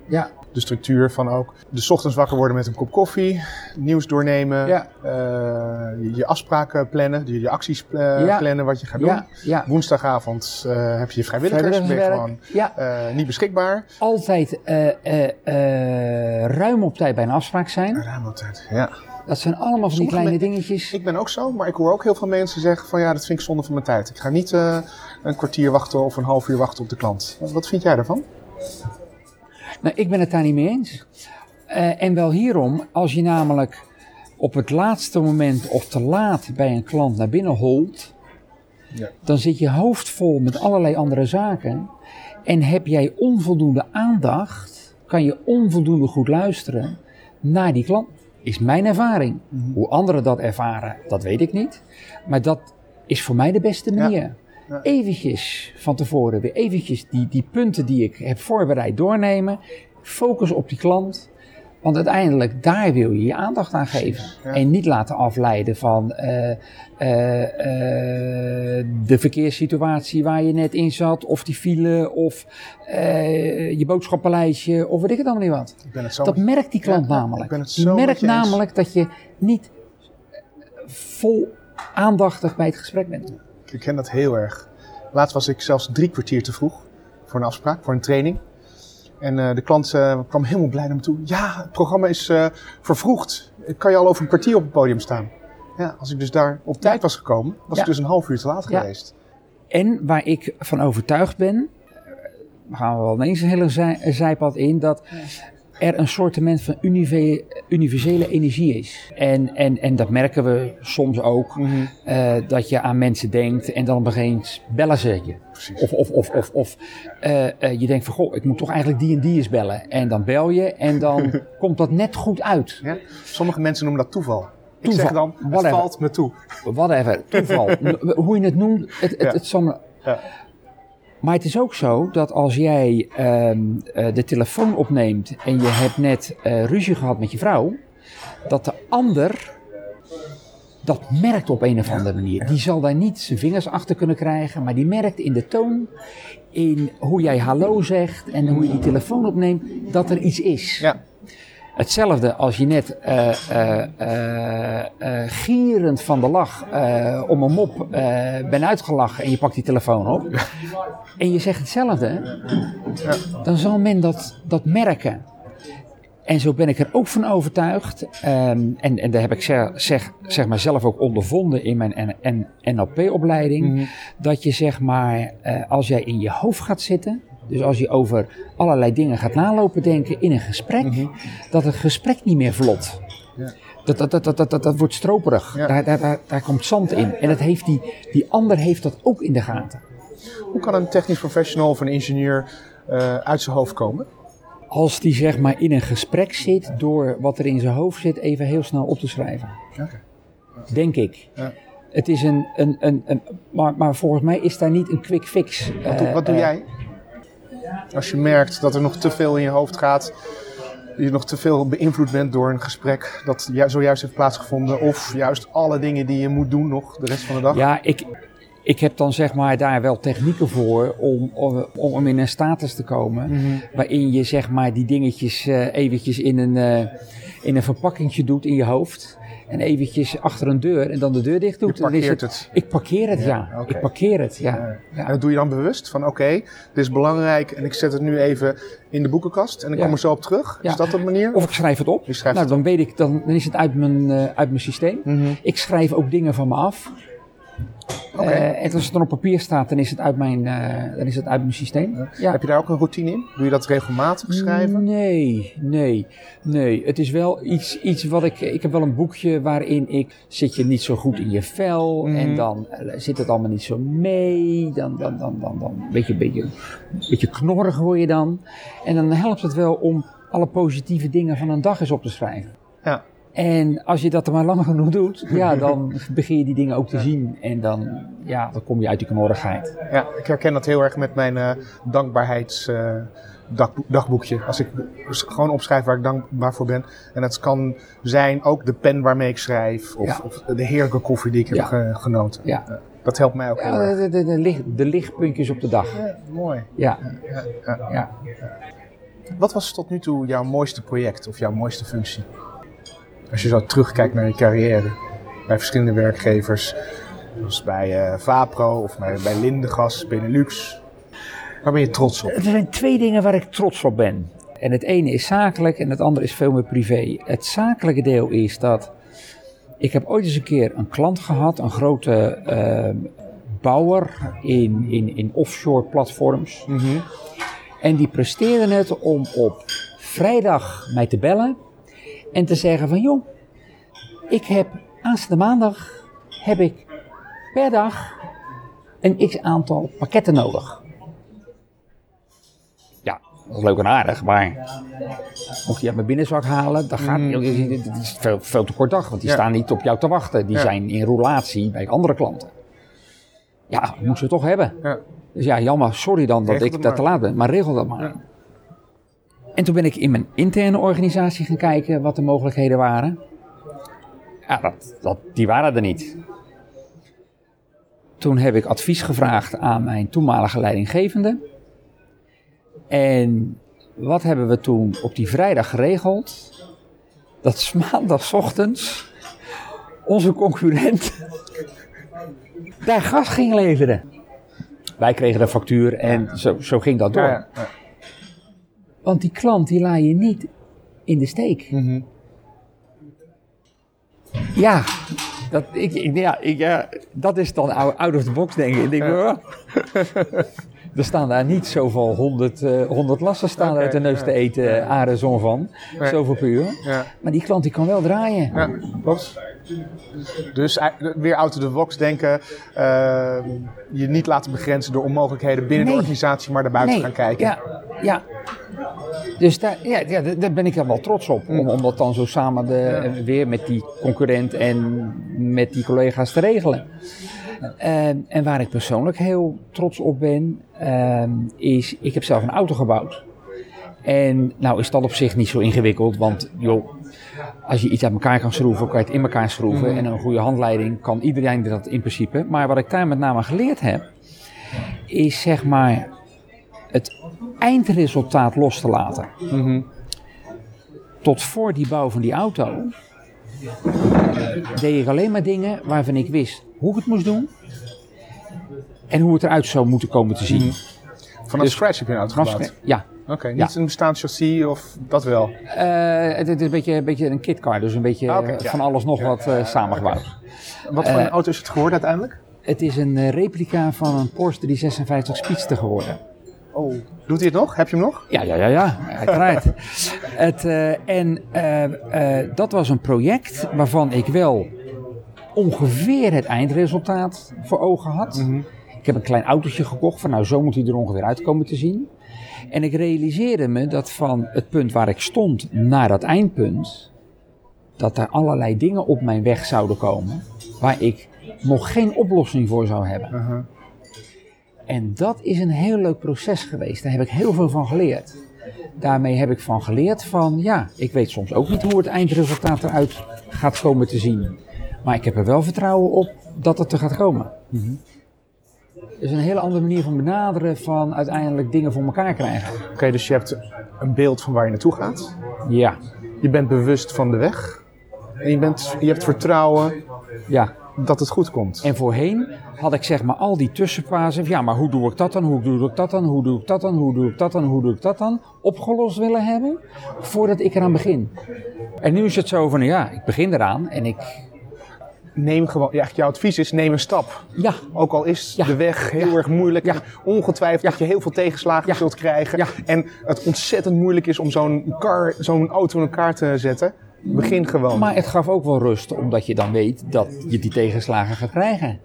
Ja, De structuur van ook de ochtends wakker worden met een kop koffie, nieuws doornemen, Ja. eh, je, afspraken plannen, je, je acties eh, Ja. plannen wat je gaat doen. ja. Woensdagavond eh, heb je vrijwilligers, ben je gewoon niet beschikbaar. altijd ruim op tijd bij een afspraak zijn. Ruim op tijd. Ja. Dat zijn allemaal van die kleine dingetjes. Ik ben ook zo, maar ik hoor ook heel veel mensen zeggen van ja, dat vind ik zonde van mijn tijd. Ik ga niet een kwartier wachten of een half uur wachten op de klant. Wat vind jij daarvan? Nou, ik ben het daar niet mee eens. Eh, en wel hierom, als je namelijk op het laatste moment of te laat bij een klant naar binnen holt, Ja. dan zit je hoofd vol met allerlei andere zaken. En heb jij onvoldoende aandacht, kan je onvoldoende goed luisteren naar die klant. Is mijn ervaring. Hoe anderen dat ervaren, dat weet ik niet. Maar dat is voor mij de beste manier. Ja. Eventjes van tevoren weer eventjes die, die punten die ik heb voorbereid doornemen. Focus op die klant. Want uiteindelijk, daar wil je je aandacht aan geven. ja. En niet laten afleiden van eh, eh, eh, de verkeerssituatie waar je net in zat. Of die file, of je boodschappenlijstje, of weet ik het allemaal niet wat. Ik ben het zo Dat merkt die klant Ja, namelijk. ik ben het Die zo merkt namelijk dat je niet vol aandachtig bij het gesprek bent. Ik ken dat heel erg. Laatst was ik zelfs drie kwartier te vroeg voor een afspraak, voor een training. En eh, de klant eh, kwam helemaal blij naar me toe. Ja, het programma is eh, vervroegd. Kan je al over een kwartier op het podium staan? Ja, als ik dus daar op tijd was gekomen, was Ja. ik dus een half uur te laat Ja. geweest. En waar ik van overtuigd ben, gaan we wel ineens een hele zij, zijpad in, dat er een soortement van unive- universele energie is. En, en, en dat merken we soms ook, Mhm. eh, dat je aan mensen denkt en dan op een gegeven moment bellen ze je. Precies. Of, of, of, of, of eh, eh, je denkt van, goh, ik moet toch eigenlijk die en die eens bellen. En dan bel je en dan komt dat net goed uit. Ja? Sommige mensen noemen dat toeval. Ik Toeval. zeg dan, het Whatever. valt me toe. Whatever, toeval. Hoe je het noemt, het, het, Ja. het zal me- Ja. Maar het is ook zo dat als jij ehm, eh, de telefoon opneemt en je hebt net eh, ruzie gehad met je vrouw, dat de ander dat merkt op een of andere manier. Die zal daar niet zijn vingers achter kunnen krijgen, maar die merkt in de toon, in hoe jij hallo zegt en hoe je die telefoon opneemt, dat er iets is. Ja, Hetzelfde als je net eh eh, eh, gierend van de lach om een mop bent uitgelachen en je pakt die telefoon op. En je zegt hetzelfde, dan zal men dat, dat merken. En zo ben ik er ook van overtuigd, ehm, en, en daar heb ik zeg, zeg, zeg maar zelf ook ondervonden in mijn NLP-opleiding, dat je zeg maar, als jij in je hoofd gaat zitten, dus als je over allerlei dingen gaat nalopen denken in een gesprek, dat het gesprek niet meer vlot. Ja. Dat, dat, dat, dat, dat, dat, dat wordt stroperig. Ja. Daar, daar, daar, daar komt zand in. En dat heeft die, die ander heeft dat ook in de gaten. hoe kan een technisch professional of een ingenieur eh, uit zijn hoofd komen? Als die zeg maar in een gesprek zit, door wat er in zijn hoofd zit, even heel snel op te schrijven. Denk ik. Ja. Het is een, een, een, een maar, maar volgens mij is daar niet een quick fix. Wat, doe, eh, wat doe eh, jij? Als je merkt dat er nog te veel in je hoofd gaat, je nog te veel beïnvloed bent door een gesprek dat ju- zojuist heeft plaatsgevonden, of juist alle dingen die je moet doen nog de rest van de dag. Ja, ik, ik heb dan zeg maar daar wel technieken voor om, om, om in een status te komen. Mhm. Waarin je zeg maar die dingetjes eh, eventjes in een, eh in een verpakkingje doet in je hoofd. En eventjes achter een deur en dan de deur dicht doet. Je Dan is parkeert het. Ik parkeer het, ja. Ik parkeer het, ja. Ja. En dat doe je dan bewust van oké, dit is belangrijk en ik zet het nu even in de boekenkast en ik kom er zo op terug. Is dat de manier? Of ik schrijf het op. Je schrijft nou, het dan weet ik, dan, dan is het uit mijn, eh, uit mijn systeem. Mhm. Ik schrijf ook dingen van me af. Eh, en als het dan op papier staat, dan is het uit mijn, eh, dan is het uit mijn systeem. Ja. Heb je daar ook een routine in? Doe je dat regelmatig schrijven? Nee, nee, nee. Het is wel iets, iets wat ik. Ik heb wel een boekje waarin ik. Zit je niet zo goed in je vel. Mhm. En dan eh, zit het allemaal niet zo mee. Dan, dan, dan, dan, dan. Een beetje, beetje, beetje knorrig word je dan. En dan helpt het wel om alle positieve dingen van een dag eens op te schrijven. Ja. En als je dat er maar lang genoeg doet, ja, dan begin je die dingen ook te zien. En dan, ja, dan kom je uit die knorrigheid. Ja, ik herken dat heel erg met mijn uh, dankbaarheidsdagboekje. Als ik gewoon opschrijf waar ik dankbaar voor ben. En dat kan zijn ook de pen waarmee ik schrijf. Of, of de heerlijke koffie die ik heb genoten. Ja. dat helpt mij ook heel erg. De, de, de, licht, de, lichtpuntjes op de dag. mooi. Ja. ja. Wat was tot nu toe jouw mooiste project of jouw mooiste functie? Als je zo terugkijkt naar je carrière bij verschillende werkgevers, zoals bij uh, Vapro of bij, bij Lindegas, Benelux. Waar ben je trots op? Er zijn twee dingen waar ik trots op ben. En het ene is zakelijk en het andere is veel meer privé. Het zakelijke deel is dat ik heb ooit eens een keer een klant gehad, een grote uh, bouwer in, in, in offshore platforms. Mm En die presteerde het om op vrijdag mij te bellen en te zeggen van joh, ik heb aanstaande maandag heb ik per dag een x aantal pakketten nodig. Ja, dat is leuk en aardig, maar mocht je uit mijn binnenzak halen, dan gaat mm. het is veel, veel te kort dag, want die staan niet op jou te wachten. Die zijn in relatie bij andere klanten. Ja, moeten ze toch hebben. Ja. Dus ja, jammer, sorry dan dat ik dat te laat ben, maar regel dat maar. En toen ben ik in mijn interne organisatie gaan kijken wat de mogelijkheden waren. Ja, dat, dat, die waren er niet. Toen heb ik advies gevraagd aan mijn toenmalige leidinggevende. En wat hebben we toen op die vrijdag geregeld? Dat maandagochtends onze concurrent daar gas ging leveren. Wij kregen de factuur en zo, zo ging dat door. Want die klant die laat je niet in de steek. Mm Ja, dat, ik, ik, ja, ik, ja, dat is dan out of the box denk ik. ik denk, oh. er staan daar niet zoveel honderd, uh, honderd lassen staan uit de neus te eten, ja. aarde zon van. Zoveel per uur. Ja. Maar die klant die kan wel draaien. Ja, klopt. Dus weer out of the box denken, uh, je niet laten begrenzen door onmogelijkheden binnen de organisatie, maar daarbuiten nee. gaan kijken. Ja, ja. Dus daar, ja, ja, daar ben ik wel trots op. Om, om dat dan zo samen de, weer met die concurrent en met die collega's te regelen. Uh, en waar ik persoonlijk heel trots op ben, uh, is ik heb zelf een auto gebouwd. En nou is dat op zich niet zo ingewikkeld, want joh, als je iets uit elkaar kan schroeven, kan je het in elkaar schroeven. Mm. En een goede handleiding kan iedereen dat in principe. Maar wat ik daar met name geleerd heb, is zeg maar het eindresultaat los te laten. Mm-hmm. Tot voor die bouw van die auto deed ik alleen maar dingen waarvan ik wist hoe ik het moest doen en hoe het eruit zou moeten komen te zien. Mm-hmm. Vanaf dus, scratch heb je een auto gebouwd? Ja. Oké, niet een bestaand chassis of dat wel? Uh, het, is een beetje, een beetje een kitcar, dus een beetje ah, van alles nog wat uh, samengebouwd. Wat voor een auto is het geworden uiteindelijk? Het is een replica van een Porsche 356 Speedster geworden. Oh, doet hij het nog? Heb je hem nog? Ja, ja, ja, ja. uiteraard. het, uh, en dat was een project waarvan ik wel ongeveer het eindresultaat voor ogen had. Mm -hmm. Ik heb een klein autootje gekocht van nou zo moet hij er ongeveer uitkomen te zien. En ik realiseerde me dat van het punt waar ik stond naar dat eindpunt, dat er allerlei dingen op mijn weg zouden komen waar ik nog geen oplossing voor zou hebben. -huh. En dat is een heel leuk proces geweest. Daar heb ik heel veel van geleerd. Daarmee heb ik van geleerd van, ja, ik weet soms ook niet hoe het eindresultaat eruit gaat komen te zien. Maar ik heb er wel vertrouwen op dat het er gaat komen. Mm -hmm. Dus een hele andere manier van benaderen van uiteindelijk dingen voor elkaar krijgen. Oké, okay, dus je hebt een beeld van waar je naartoe gaat. Ja. Je bent bewust van de weg. En je, bent, je hebt vertrouwen ja. dat het goed komt. En voorheen had ik zeg maar al die tussenfasen. Ja, maar hoe doe ik dat dan? Hoe doe ik dat dan? Hoe doe ik dat dan? Hoe doe ik dat dan? Hoe doe ik dat dan? Opgelost willen hebben voordat ik eraan begin. En nu is het zo van ja, ik begin eraan en ik neem gewoon, ja, jouw advies is neem een stap. Ja. Ook al is ja. de weg heel erg moeilijk. Ja. Ongetwijfeld dat je heel veel tegenslagen zult krijgen. En het ontzettend moeilijk is om zo'n car, zo'n auto in elkaar te zetten. Begin gewoon. Maar het gaf ook wel rust, omdat je dan weet dat je die tegenslagen gaat krijgen.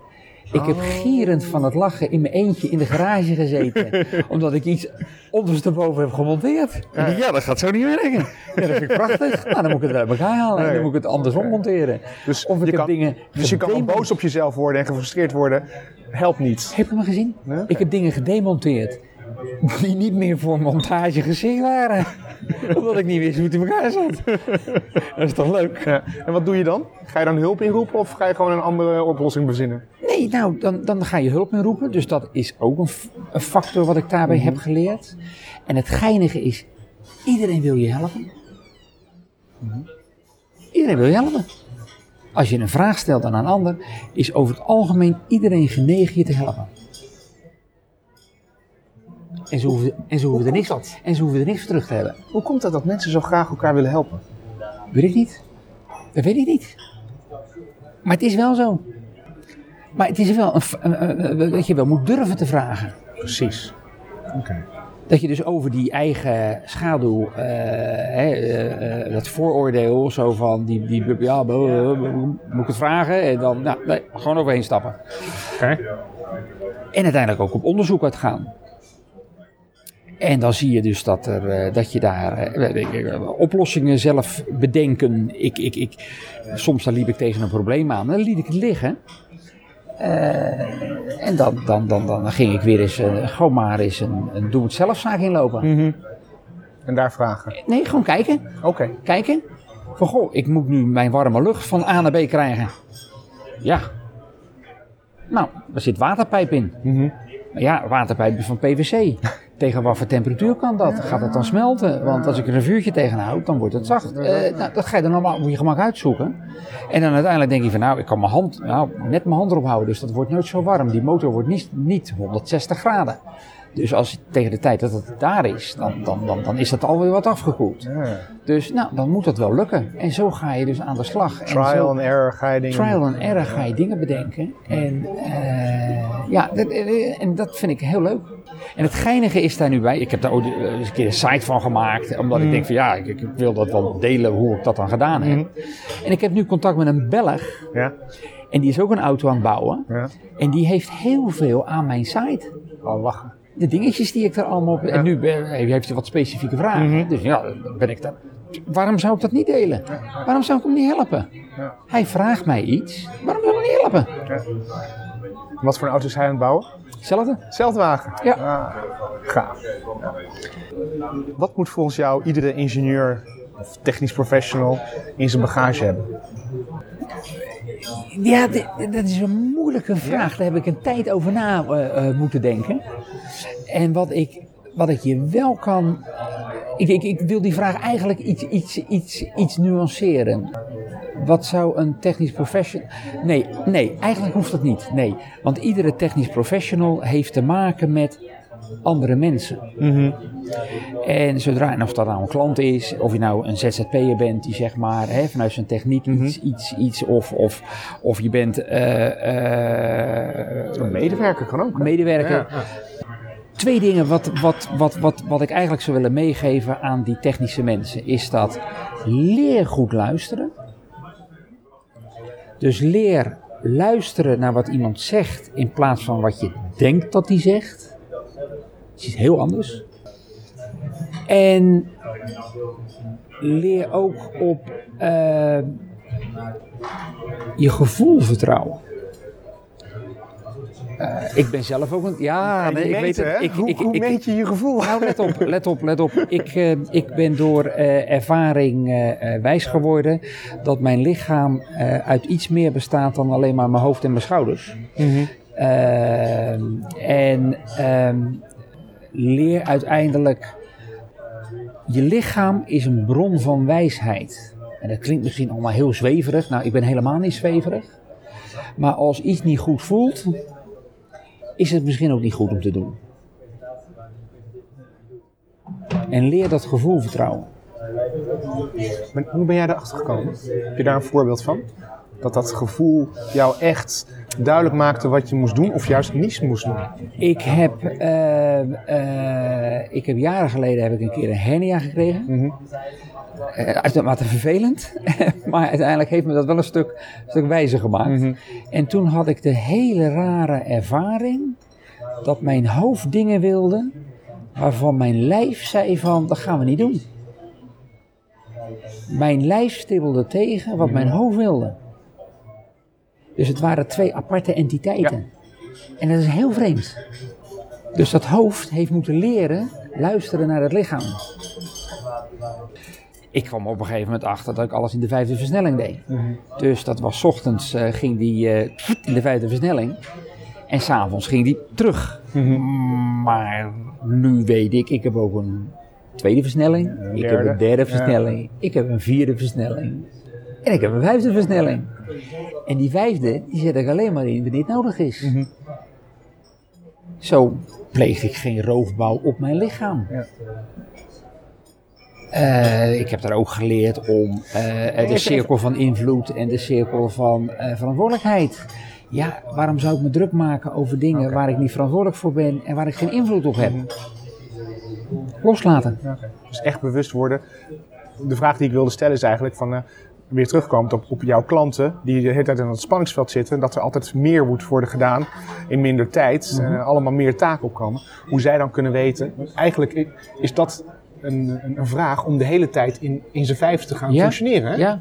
Ik heb gierend van het lachen in mijn eentje in de garage gezeten. omdat ik iets ondersteboven heb gemonteerd. Ja, dat gaat zo niet werken. Ja, dat vind ik prachtig. Nou, dan moet ik het uit elkaar halen. En dan moet ik het andersom monteren. Dus Of ik je heb kan, dingen dus je kan boos op jezelf worden en gefrustreerd worden. Helpt niet. Heb je me gezien? Nee? Ik heb dingen gedemonteerd die niet meer voor montage geschikt waren. Omdat ik niet wist hoe het in elkaar zat. Dat is toch leuk? Ja. En wat doe je dan? Ga je dan hulp inroepen of ga je gewoon een andere oplossing verzinnen? Nee, nou, dan, dan ga je hulp inroepen. Dus dat is ook een, een factor wat ik daarbij heb geleerd. En het geinige is, iedereen wil je helpen. Iedereen wil je helpen. Als je een vraag stelt aan een ander, is over het algemeen iedereen genegen je te helpen. En ze hoeven, en ze hoeven, er, niks, dat? en ze hoeven er niks voor terug te hebben. Hoe komt het dat mensen zo graag elkaar willen helpen? Weet ik niet. Dat weet ik niet. Maar het is wel zo. Maar het is wel een, dat je wel moet durven te vragen. Precies. Oké. Dat je dus over die eigen schaduw, eh, hè, eh, eh, dat vooroordeel, zo van die, die ja, moet ik het vragen? En dan, nou, nee, gewoon overheen stappen. Oké. En uiteindelijk ook op onderzoek uitgaan. En dan zie je dus dat, er, eh, dat je daar eh, eh, oplossingen zelf bedenken. Ik, ik, ik, soms dan liep ik tegen een probleem aan en dan liet ik het liggen. En dan, dan, dan, dan ging ik weer eens gewoon maar eens een, een doe-het-zelf-zaak inlopen. En daar vragen. Nee, gewoon kijken. Oké. Kijken. Van goh, ik moet nu mijn warme lucht van A naar B krijgen. Ja. Nou, er zit waterpijp in. Maar ja, waterpijp van PVC. Tegen wat voor temperatuur kan dat? Gaat het dan smelten? Want als ik er een vuurtje tegen houd, dan wordt het zacht. Eh, nou, dat ga je dan allemaal moet je gemak uitzoeken. En dan uiteindelijk denk je van nou, ik kan mijn hand, nou, net mijn hand erop houden. Dus dat wordt nooit zo warm. Die motor wordt niet, niet 160 graden. Dus als tegen de tijd dat het daar is, dan, dan, dan, dan is dat alweer wat afgekoeld. Ja. Dus nou, dan moet dat wel lukken. En zo ga je dus aan de slag. En Trial zo- and error ga je dingen trial and error ga je dingen bedenken. En eh, ja, dat, eh, en dat vind ik heel leuk. En het geinige is daar nu bij. Ik heb daar ook eh, eens een keer een site van gemaakt. Omdat ik denk van ja, ik, ik wil dat wel delen hoe ik dat dan gedaan heb. En ik heb nu contact met een Belg. Ja. En die is ook een auto aan het bouwen. Ja. En die heeft heel veel aan mijn site. Al lachen. De dingetjes die ik er allemaal op... En nu ben- heeft hij wat specifieke vragen. Dus ja, dan ben ik daar... Waarom zou ik dat niet delen? Waarom zou ik hem niet helpen? Ja. Hij vraagt mij iets. Waarom zou ik hem niet helpen? Wat voor een auto is hij aan het bouwen? Hetzelfde. Zelfwagen. Ja. Ah, gaaf. Wat moet volgens jou iedere ingenieur of technisch professional in zijn bagage hebben? Ja, dat is een moeilijke vraag. Daar heb ik een tijd over na eh, eh, moeten denken. En wat ik, wat ik je wel kan. Ik, ik, ik wil die vraag eigenlijk iets, iets, iets, iets nuanceren. Wat zou een technisch professional. Nee, nee, eigenlijk hoeft dat niet. Nee, want iedere technisch professional heeft te maken met andere mensen. En zodra, en of dat nou een klant is, of je nou een ZZP'er bent die zeg maar hè, vanuit zijn techniek iets, iets, iets of, of, of je bent Een medewerker kan ook. hè? medewerker. Ja, ja. Twee dingen wat, wat, wat, wat, wat ik eigenlijk zou willen meegeven aan die technische mensen is dat leer goed luisteren. Dus leer luisteren naar wat iemand zegt in plaats van wat je denkt dat hij zegt. Dat is iets heel anders. En leer ook op eh, je gevoel vertrouwen. Eh, ik ben zelf ook een. Ja, nee, ik weet het. Ik, hoe ik, hoe ik, meet je je gevoel? nou, let op, let op, let op. Ik, eh, ik ben door ervaring wijs geworden dat mijn lichaam uit iets meer bestaat dan alleen maar mijn hoofd en mijn schouders. Ehm, en ehm, leer uiteindelijk. Je lichaam is een bron van wijsheid. En dat klinkt misschien allemaal heel zweverig. Nou, ik ben helemaal niet zweverig. Maar als iets niet goed voelt, is het misschien ook niet goed om te doen. En leer dat gevoel vertrouwen. Hoe ben jij erachter gekomen? Heb je daar een voorbeeld van? Dat dat gevoel jou echt duidelijk maakte wat je moest doen of juist niet moest doen? Ik heb, eh, eh, ik heb jaren geleden heb ik een keer een hernia gekregen. Uh, uitermate vervelend, maar uiteindelijk heeft me dat wel een stuk, stuk wijzer gemaakt. Mhm. En toen had ik de hele rare ervaring dat mijn hoofd dingen wilde waarvan mijn lijf zei van dat gaan we niet doen. Mijn lijf stibbelde tegen wat mijn hoofd wilde. Dus het waren twee aparte entiteiten. En dat is heel vreemd. Dus dat hoofd heeft moeten leren luisteren naar het lichaam. Ik kwam op een gegeven moment achter dat ik alles in de vijfde versnelling deed. Dus dat was 's ochtends eh, ging die eh, in de vijfde versnelling. En s'avonds ging die terug. Maar nu weet ik, ik heb ook een tweede versnelling. ik heb een derde Ja. versnelling. Ik heb een vierde versnelling. En ik heb een vijfde versnelling. En die vijfde, die zet ik alleen maar in wanneer het nodig is. Zo pleeg ik geen roofbouw op mijn lichaam. Ja. Eh, ik heb daar ook geleerd om eh, de cirkel van invloed en de cirkel van eh, verantwoordelijkheid. Ja, waarom zou ik me druk maken over dingen waar ik niet verantwoordelijk voor ben en waar ik geen invloed op heb? Loslaten. Dus echt bewust worden. De vraag die ik wilde stellen is eigenlijk van... eh, weer terugkomend op, op jouw klanten die de hele tijd in het spanningsveld zitten, dat er altijd meer moet worden gedaan in minder tijd, Mhm. eh, allemaal meer taken opkomen. Hoe zij dan kunnen weten, eigenlijk is dat een, een, vraag om de hele tijd in, in zijn vijf te gaan Ja, functioneren. Hè? Ja,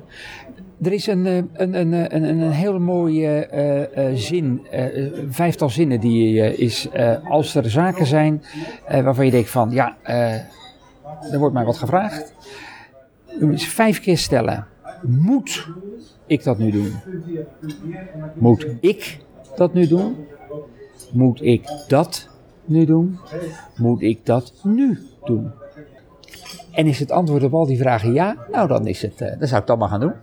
er is een, eh, een, een, een, een, een hele mooie eh, eh, zin, eh, vijftal zinnen die eh, is, eh, als er zaken zijn eh, waarvan je denkt van, ja, eh, er wordt mij wat gevraagd. Vijf keer stellen, moet ik dat nu doen? Moet ik dat nu doen? Moet ik dat nu doen? Moet ik dat nu doen? En is het antwoord op al die vragen ja? Nou, dan, is het, eh, dan zou ik dat maar gaan doen.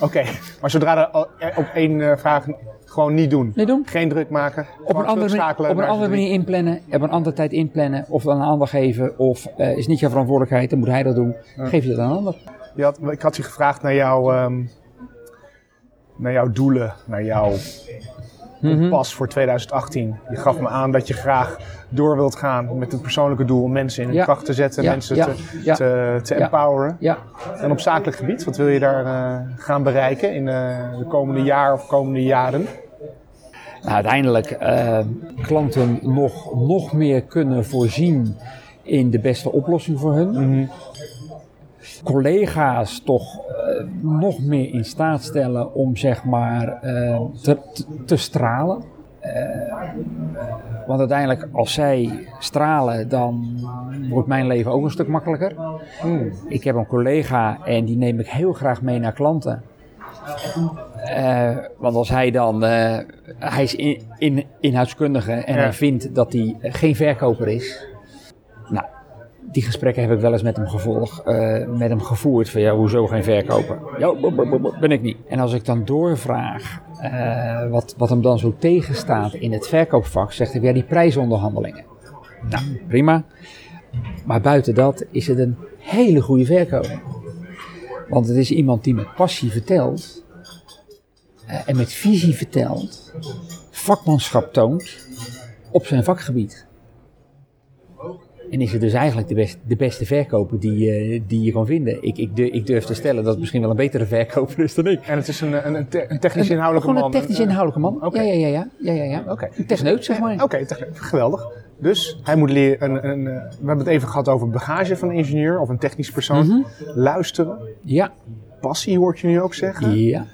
Oké, maar zodra er op één eh, vraag gewoon niet doen. Doen. Geen druk maken. Op een, andere manier, op een andere manier inplannen, op een andere tijd inplannen, of dan een ander geven, of eh, is niet jouw verantwoordelijkheid, dan moet hij dat doen. Geef je dat aan een ander. Je had, ik had je gevraagd naar, jouw ehm, naar jouw doelen, naar jouw Mhm. kompas voor 2018. Je gaf me aan dat je graag door wilt gaan met het persoonlijke doel om mensen in hun Ja. kracht te zetten, Ja, mensen ja, te, te, empoweren. Ja, En op zakelijk gebied, wat wil je daar eh, gaan bereiken in eh, de komende jaar of komende jaren? nou, uiteindelijk eh, klanten nog, nog meer kunnen voorzien in de beste oplossing voor hun. Collega's toch eh, nog meer in staat stellen om zeg maar eh, te, te, stralen. Eh, want uiteindelijk, als zij stralen, dan wordt mijn leven ook een stuk makkelijker. Ik heb een collega en die neem ik heel graag mee naar klanten. Want als hij dan, hij is in, in, inhoudskundige en Ja. hij vindt dat hij geen verkoper is. Die gesprekken heb ik wel eens met hem, gevolg, eh, met hem gevoerd. Van ja, hoezo geen verkoper? Ja, ben ik niet. En als ik dan doorvraag eh, wat, wat hem dan zo tegenstaat in het verkoopvak, zegt hij ja, die prijsonderhandelingen. Nou, prima. Maar buiten dat is het een hele goede verkoper. Want het is iemand die met passie vertelt eh, en met visie vertelt, vakmanschap toont op zijn vakgebied. En is het dus eigenlijk de, best, de beste verkoper die, eh, die je kan vinden. Ik, ik, durf, ik durf te stellen dat het misschien wel een betere verkoper is dan ik. En het is een, een, een, te- een technisch inhoudelijke Gewoon man. een technisch Eh, inhoudelijke man. Ja, ja, ja, ja. ja, ja, ja. Oké. Een techneut, zeg maar. Oké, geweldig. Dus hij moet leren. Een, een, eh, we hebben het even gehad over bagage van een ingenieur of een technisch persoon. Mhm. Luisteren. Ja, Passie hoort je nu ook zeggen. ja,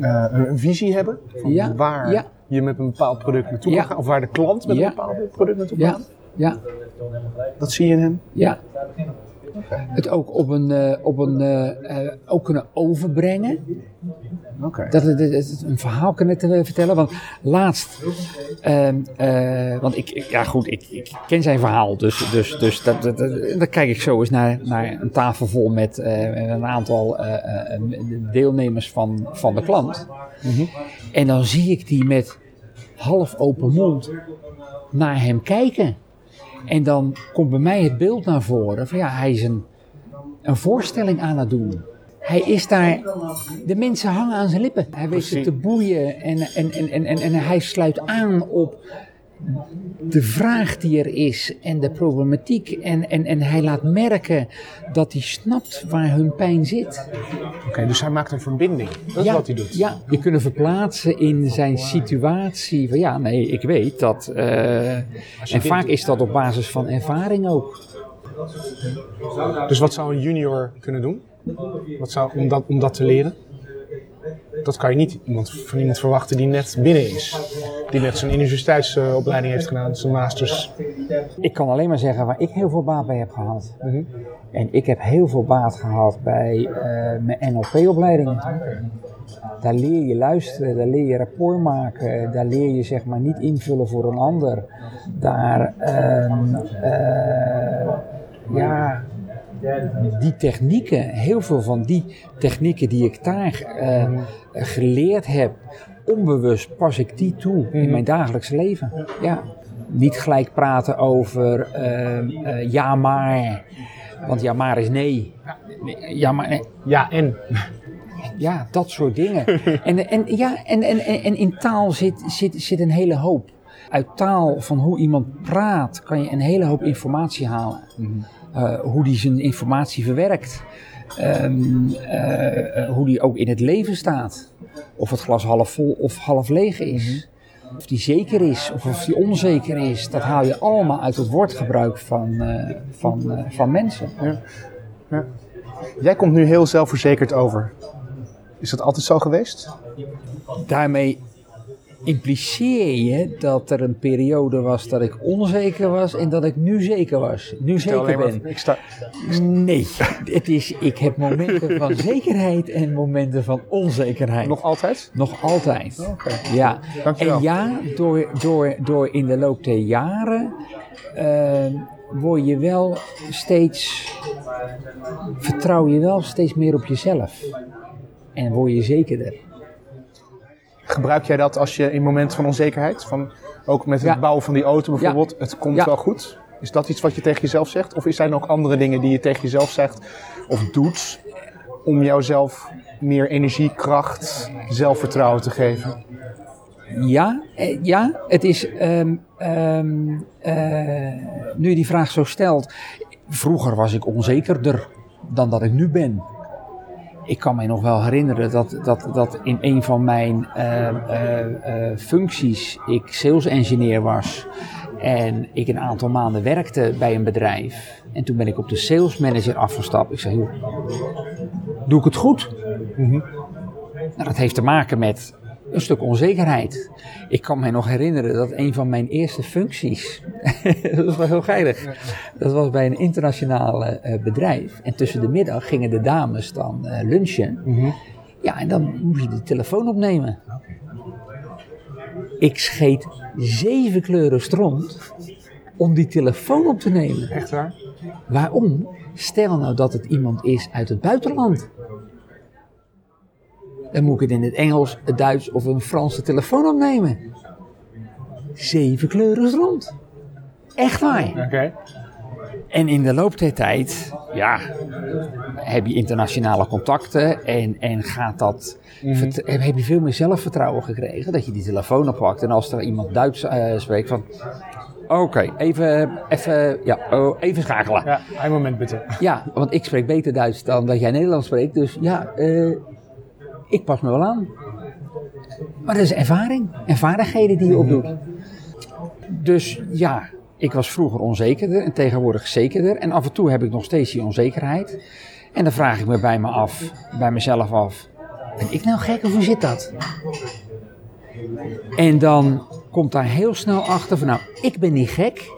Eh, een, een visie hebben. Van Ja, waar ja. Je met een bepaald product naartoe Ja. kan gaan. Of waar de klant met een bepaald product naartoe ja, gaat. ja, Dat zie je in hem. ja. Het ook op een, eh, op een eh, eh, ook kunnen overbrengen. Oké. Dat het, het- het een verhaal kunnen te vertellen. Want laatst, ehm, eh, want ik, ja goed, ik, ik ken zijn verhaal. Dus, dus, dus dat, dat, dat- dan kijk ik zo eens naar, naar een tafel vol met een aantal deelnemers van, van de klant. En dan zie ik die met half open mond naar hem kijken. En dan komt bij mij het beeld naar voren van ja, hij is een, een voorstelling aan het doen. Hij is daar, de mensen hangen aan zijn lippen. Hij weet ze te boeien en, en, en, en, en, en hij sluit aan op de vraag die er is en de problematiek. En, en, en hij laat merken dat hij snapt waar hun pijn zit. Oké, dus hij maakt een verbinding. Dat is wat hij doet. Ja, je kunnen verplaatsen in zijn situatie. Van ja, nee, ik weet dat. eh, en vaak is dat op basis van ervaring ook. Dus wat zou een junior kunnen doen? Wat zou, om, dat, om dat te leren? Dat kan je niet iemand, van iemand verwachten die net binnen is. Die net zijn universiteitsopleiding heeft gedaan, zijn masters. Ik kan alleen maar zeggen waar ik heel veel baat bij heb gehad. Mhm. En ik heb heel veel baat gehad bij eh, mijn NLP-opleiding. Daar leer je luisteren, daar leer je rapport maken, daar leer je zeg maar niet invullen voor een ander. Daar, ehm, eh, ja, die technieken, heel veel van die technieken die ik daar eh, geleerd heb, onbewust pas ik die toe in mijn dagelijks leven. Ja, niet gelijk praten over ehm, eh, ja maar, want ja maar is nee. Ja maar nee. Ja, en? Ja, dat soort dingen. en, en, ja, en, en, en in taal zit, zit, zit een hele hoop. Uit taal van hoe iemand praat kan je een hele hoop informatie halen. Eh, hoe die zijn informatie verwerkt. Ehm, eh, eh, hoe die ook in het leven staat. Of het glas half vol of half leeg is. Of die zeker is of of die onzeker is. Dat haal je allemaal uit het woordgebruik van, van, van mensen. Jij komt nu heel zelfverzekerd over. Is dat altijd zo geweest? Daarmee impliceer je dat er een periode was dat ik onzeker was en dat ik nu zeker was. Nu zeker ben. ik sta, Nee, het is, ik heb momenten van zekerheid en momenten van onzekerheid. nog altijd? Nog altijd. Oké. Ja, Dankjewel. en ja, door, door, door in de loop der jaren eh, word je wel steeds, vertrouw je wel steeds meer op jezelf. En word je zekerder. Gebruik jij dat als je in momenten van onzekerheid? Van, ook met het Ja. bouwen van die auto bijvoorbeeld. Het komt Ja. wel goed. Is dat iets wat je tegen jezelf zegt? Of zijn er nog andere dingen die je tegen jezelf zegt of doet om jouzelf meer energie, kracht, zelfvertrouwen te geven? Ja, eh, ja het is, ehm, ehm, eh, nu je die vraag zo stelt, vroeger was ik onzekerder dan dat ik nu ben. Ik kan mij nog wel herinneren dat, dat, dat in een van mijn eh, eh, eh, functies ik sales engineer was. En ik een aantal maanden werkte bij een bedrijf. En toen ben ik op de sales manager afgestapt. Ik zei, joh, doe ik het goed? Nou, dat heeft te maken met een stuk onzekerheid. Ik kan mij nog herinneren dat een van mijn eerste functies, dat was wel heel geinig, dat was bij een internationaal eh, bedrijf. En tussen de middag gingen de dames dan eh, lunchen. Ja, en dan moest je de telefoon opnemen. Ik scheet zeven kleuren stront om die telefoon op te nemen. Echt waar? Waarom? Stel nou dat het iemand is uit het buitenland. Dan moet ik het in het Engels, het Duits of een Franse telefoon opnemen. Zeven kleuren rond. Echt waar. Oké. En in de loop der tijd, ja, heb je internationale contacten en, en gaat dat, vert- heb heb je veel meer zelfvertrouwen gekregen. Dat je die telefoon oppakt en als er iemand Duits eh, spreekt van, oké, even, even, ja, oh, even schakelen. Ja, een moment bitte. Ja, want ik spreek beter Duits dan dat jij Nederlands spreekt. Dus ja, eh, ik pas me wel aan. Maar dat is ervaring en vaardigheden die je opdoet. Dus ja, ik was vroeger onzekerder en tegenwoordig zekerder. En af en toe heb ik nog steeds die onzekerheid. En dan vraag ik me bij me af, bij mezelf af. Ben ik nou gek of hoe zit dat? En dan komt daar heel snel achter van nou, ik ben niet gek.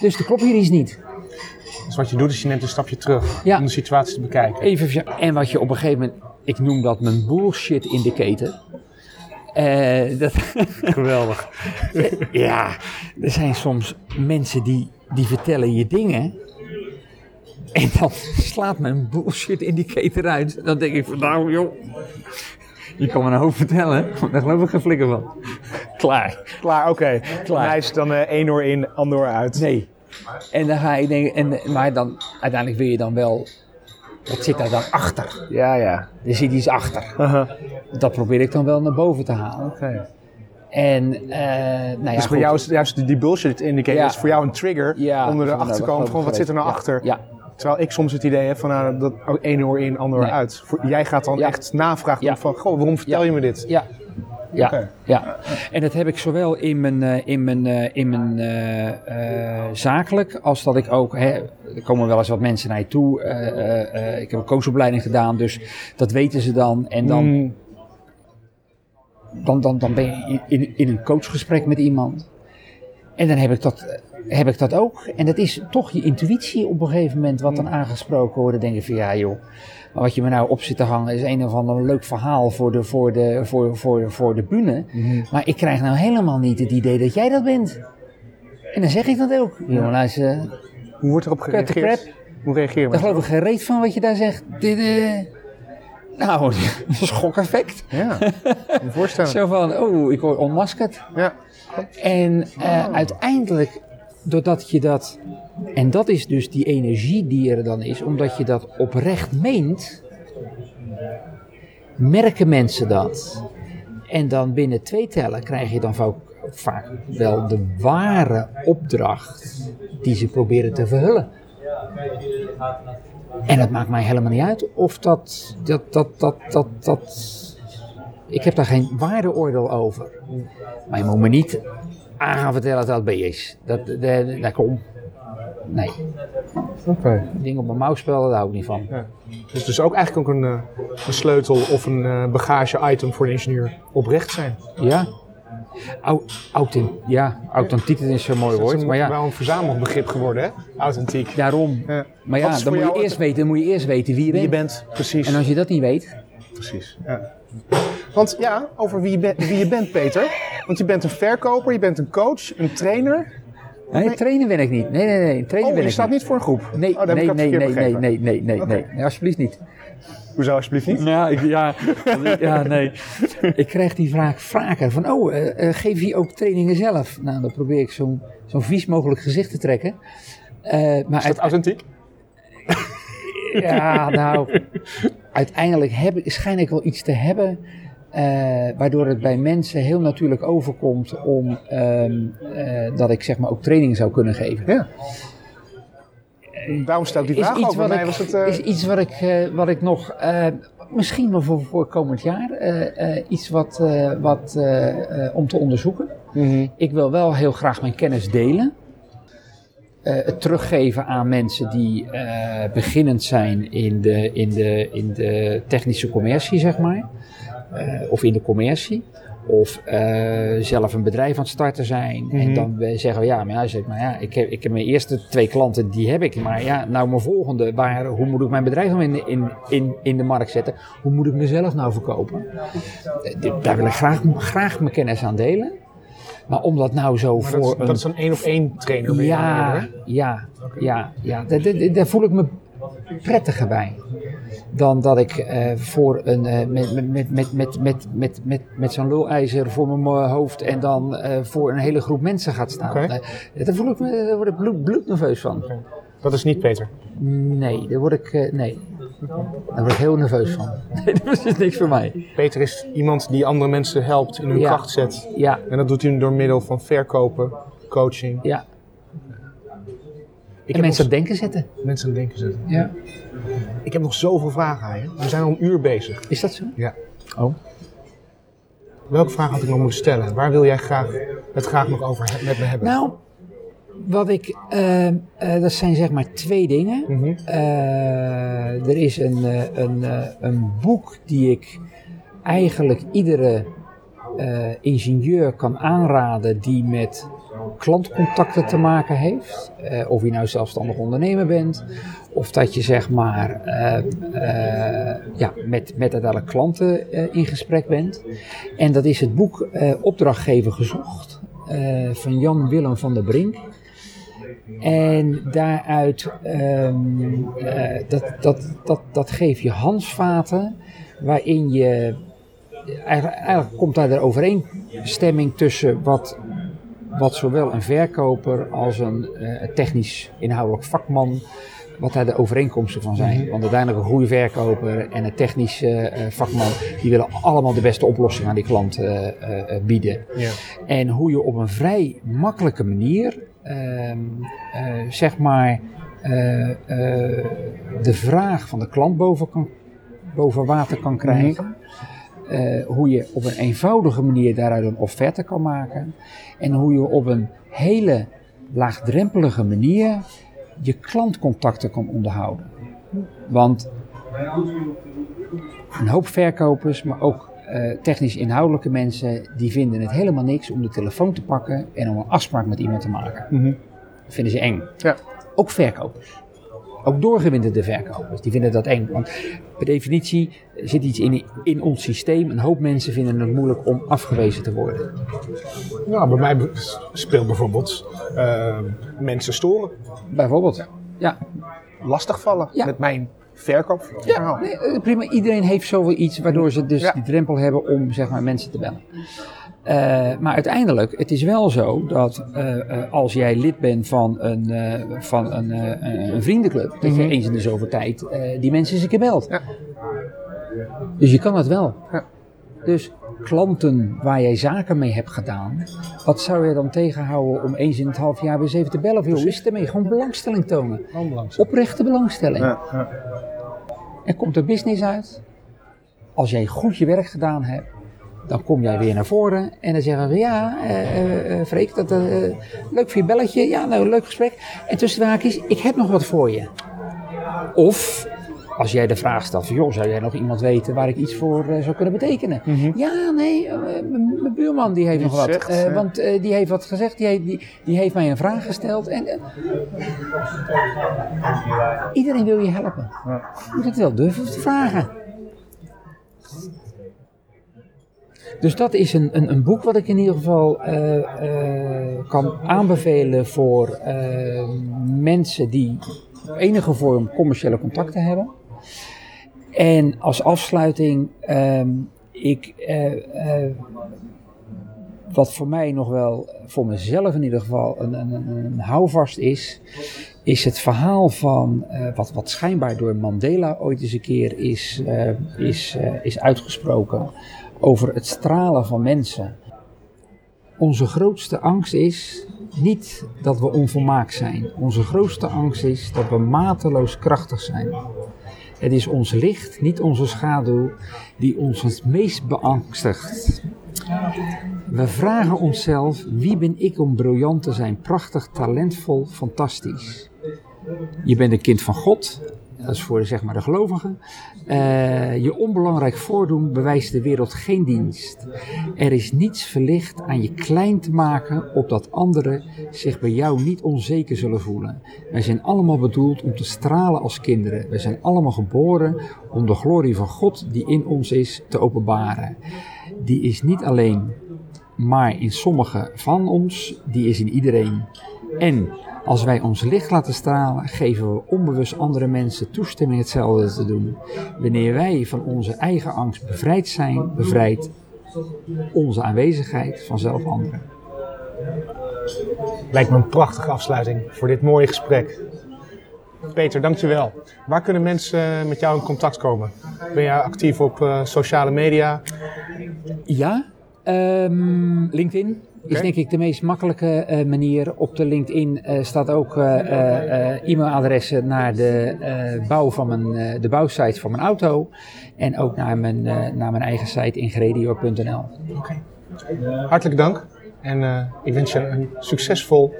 Dus er klopt hier iets niet. Dus wat je doet is je neemt een stapje terug Ja. om de situatie te bekijken. Even, en wat je op een gegeven moment, ik noem dat mijn bullshit indicator. Eh dat, Geweldig. ja, er zijn soms mensen die, die vertellen je dingen. En dan slaat mijn bullshit indicator uit. Dan denk ik van nou joh, je kan me een hoop vertellen, maar daar geloof ik geen flikker van. Klaar. Klaar, oké. Klaar. Nice, dan eh, één oor in, ander oor uit. Nee. En dan ga je denken, en, maar dan, uiteindelijk wil je dan wel, wat zit daar dan achter? Ja, ja. Er zit iets achter. Dat probeer ik dan wel naar boven te halen. Oké. En, uh, nou ja, dus voor jou is juist die bullshit indicator ja. is voor jou een trigger ja, om erachter te komen van wat zit er nou achter. Ja. Terwijl ik soms het idee heb van nou, dat oh, één oor in, ander oor uit. Voor, jij gaat dan echt navragen van, goh, waarom vertel je me dit? Ja, ja, okay. ja. En dat heb ik zowel in mijn, uh, in mijn, uh, in mijn uh, zakelijk, als dat ik ook, hè, er komen wel eens wat mensen naar je toe. ik heb een coachopleiding gedaan, dus dat weten ze dan. En dan, mm. dan, dan, dan ben je in, in een coachgesprek met iemand. En dan heb ik dat heb ik dat ook. En dat is toch je intuïtie op een gegeven moment wat dan aangesproken wordt. Dan denk je van ja joh, maar wat je me nou op zit te hangen is een of ander leuk verhaal voor de, voor de, voor, voor, voor de bühne. Mhm. Maar ik krijg nou helemaal niet het idee dat jij dat bent. En dan zeg ik dat ook. Jongens, uh, Hoe wordt erop gereageerd? Hoe reageer je? Daar geloof ik geen reet van wat je daar zegt. Dit, uh, nou, schokeffect. Ja, voorstellen. Zo van, oh, ik word onmaskerd. Ja. En uh, uiteindelijk doordat je dat, en dat is dus die energie die er dan is, omdat je dat oprecht meent, merken mensen dat. En dan binnen twee tellen krijg je dan vaak wel de ware opdracht die ze proberen te verhullen. En het maakt mij helemaal niet uit of dat, dat, dat, dat, dat, dat ik heb daar geen waardeoordeel over. Maar je moet me niet aan gaan vertellen dat dat B is. Dat, dat, dat komt. Nee. Oké. Okay. Ding op mijn mouw spelen, daar hou ik niet van. Ja. Dus, dus ook eigenlijk ook een, uh, een sleutel of een uh, bagage-item voor een ingenieur. Oprecht zijn. Ja. Authent ja, authentiek is zo'n mooi woord. Het is maar ja. wel een verzamelbegrip geworden, hè? Authentiek. Daarom. Ja. Maar ja, dan moet, je eerst weten, dan moet je eerst weten wie je wie bent. je bent. Precies. En als je dat niet weet. Precies. Ja. Want ja, over wie je, wie je bent, Peter. Want je bent een verkoper, je bent een coach, een trainer. Nee, trainer trainen ben ik niet. Nee, nee, nee. Trainen oh, je ik staat niet voor een groep? Nee, oh, nee, nee, nee, nee, nee, nee, nee, nee, Alsjeblieft niet. Hoezo alsjeblieft niet? Nou, ik, ja, ja, nee. ik krijg die vraag vaker van, oh, uh, geef je ook trainingen zelf? Nou, dan probeer ik zo'n zo'n vies mogelijk gezicht te trekken. Eh, maar Is dat authentiek? ja, nou, uiteindelijk heb schijn ik wel iets te hebben waardoor het bij mensen heel natuurlijk overkomt om um, uh, dat ik zeg maar ook training zou kunnen geven. Ja. Daarom stel ik die vraag ook. Bij mij was het, is iets wat ik, wat ik nog misschien wel voor, voor komend jaar iets wat, wat om te onderzoeken. Mm -hmm. Ik wil wel heel graag mijn kennis delen. het teruggeven aan mensen die beginnend zijn in de, in, de, in de technische commercie, zeg maar. Uh, of in de commercie. Of uh, zelf een bedrijf aan het starten zijn. Mm -hmm. En dan zeggen we, ja, maar, ja, zeg, maar ja, ik, heb, ik heb mijn eerste twee klanten, die heb ik. Maar ja, nou mijn volgende, waar, hoe moet ik mijn bedrijf nou in, in, in, in de markt zetten? Hoe moet ik mezelf nou verkopen? Uh, daar wil ik graag, graag mijn kennis aan delen. Maar om dat nou zo maar voor dat, een... Dat is een één op één trainer ja, ja, ja, ja, daar voel ik me prettiger bij dan dat ik uh, voor een, uh, met, met, met, met, met, met, met, met, zo'n lulijzer voor mijn hoofd en dan uh, voor een hele groep mensen gaat staan. Okay. daar, voel ik me, daar word ik bloed, bloednerveus van. Okay. Dat is niet Peter? Nee, daar word ik, nee. Daar word ik heel nerveus van. Dat is niks voor mij. Peter is iemand die andere mensen helpt, in hun ja. kracht zet. Ja. En dat doet hij door middel van verkopen, coaching. Ja. Ik en mensen aan het denken zetten. Mensen aan het denken zetten. Ja. Ik heb nog zoveel vragen aan je. We zijn al een uur bezig. Is dat zo? Ja. Oh. Welke vraag had ik nog moeten stellen? Waar wil jij graag, het graag nog over met me hebben? Nou, wat ik, uh, uh, dat zijn zeg maar twee dingen. Mm -hmm. uh, er is een, een, een boek die ik eigenlijk iedere ingenieur kan aanraden die met klantcontacten te maken heeft. Uh, of je nou zelfstandig ondernemer bent, of dat je zeg maar uh, uh, ja, met, met uiteindelijk klanten in gesprek bent. En dat is het boek Opdrachtgever gezocht van Jan Willem van der Brink. En daaruit, um, dat, dat, dat, dat geeft je handvaten waarin je, eigenlijk, eigenlijk komt daar de overeenstemming tussen wat wat zowel een verkoper als een uh, technisch inhoudelijk vakman wat daar de overeenkomsten van zijn. Mhm. Want uiteindelijk een goede verkoper en een technische eh, vakman, die willen allemaal de beste oplossing aan die klant eh, eh, eh, bieden. Ja. En hoe je op een vrij makkelijke manier, ehm, eh, zeg maar, eh, eh, de vraag van de klant boven, kan, boven water kan krijgen. Eh, hoe je op een eenvoudige manier daaruit een offerte kan maken. En hoe je op een hele laagdrempelige manier je klantcontacten kan onderhouden. Want een hoop verkopers, maar ook eh, technisch inhoudelijke mensen, die vinden het helemaal niks om de telefoon te pakken en om een afspraak met iemand te maken. Mhm. Dat vinden ze eng. Ja. Ook verkopers. Ook doorgewinterde verkopers, die vinden dat eng. Want per definitie zit iets in, in ons systeem. Een hoop mensen vinden het moeilijk om afgewezen te worden. Nou, bij mij speelt bijvoorbeeld eh, mensen storen. Bijvoorbeeld. Ja, Lastigvallen Ja. met mijn verkoopverhaal. nee, eh, prima. Iedereen heeft zoveel iets waardoor ze dus Ja. die drempel hebben om zeg maar, mensen te bellen. Eh, maar uiteindelijk, het is wel zo dat eh, eh, als jij lid bent van een, van een, een vriendenclub, dat je Mhm. eens in de zoveel tijd die mensen eens een keer belt. Ja. Dus je kan het wel. Ja. Dus klanten waar jij zaken mee hebt gedaan, wat zou je dan tegenhouden om eens in het half jaar weer eens even te bellen? Of, joh, hoe is het ermee? Gewoon belangstelling tonen. Oprechte belangstelling. Ja, ja. Er komt er business uit. Als jij goed je werk gedaan hebt, dan kom jij weer naar voren en dan zeggen we ja, eh, eh, Freek, dat, leuk voor je belletje. Ja, nou, leuk gesprek. En tussen de haakjes, ik heb nog wat voor je. Of als jij de vraag stelt van, joh, zou jij nog iemand weten waar ik iets voor zou kunnen betekenen? Ja, nee, mijn buurman die heeft Mhm. Die nog wat. zegt, want die heeft wat gezegd, die, heeft- die, die heeft mij een vraag gesteld. En, iedereen wil je helpen. Je moet het wel durven te vragen. Dus dat is een, een, een boek wat ik in ieder geval eh, eh, kan aanbevelen voor eh, mensen die op enige vorm commerciële contacten hebben. En als afsluiting, ehm, ik, wat voor mij nog wel, voor mezelf in ieder geval, een, een, een, houvast is, is het verhaal van wat, wat schijnbaar door Mandela ooit eens een keer is, is, is uitgesproken over het stralen van mensen. Onze grootste angst is niet dat we onvolmaakt zijn. Onze grootste angst is dat we mateloos krachtig zijn. Het is ons licht, niet onze schaduw, die ons het meest beangstigt. We vragen onszelf: wie ben ik om briljant te zijn? Prachtig, talentvol, fantastisch. Je bent een kind van God, dat is voor zeg maar de gelovigen. Eh, je onbelangrijk voordoen bewijst de wereld geen dienst. Er is niets verlicht aan je klein te maken, opdat anderen zich bij jou niet onzeker zullen voelen. Wij zijn allemaal bedoeld om te stralen als kinderen. Wij zijn allemaal geboren om de glorie van God die in ons is te openbaren. Die is niet alleen maar in sommigen van ons, die is in iedereen. En als wij ons licht laten stralen, geven we onbewust andere mensen toestemming hetzelfde te doen. Wanneer wij van onze eigen angst bevrijd zijn, bevrijdt onze aanwezigheid vanzelf anderen. Lijkt me een prachtige afsluiting voor dit mooie gesprek. Peter, dankjewel. Waar kunnen mensen met jou in contact komen? Ben jij actief op eh, sociale media? Ja, ehm, LinkedIn is denk ik de meest makkelijke eh, manier. Op de LinkedIn eh, staat ook eh, e-mailadressen naar de bouw van mijn, de bouwsite van mijn auto. En ook naar mijn, naar mijn eigen site ingredio.nl. Hartelijk dank. En ik wens je een succesvol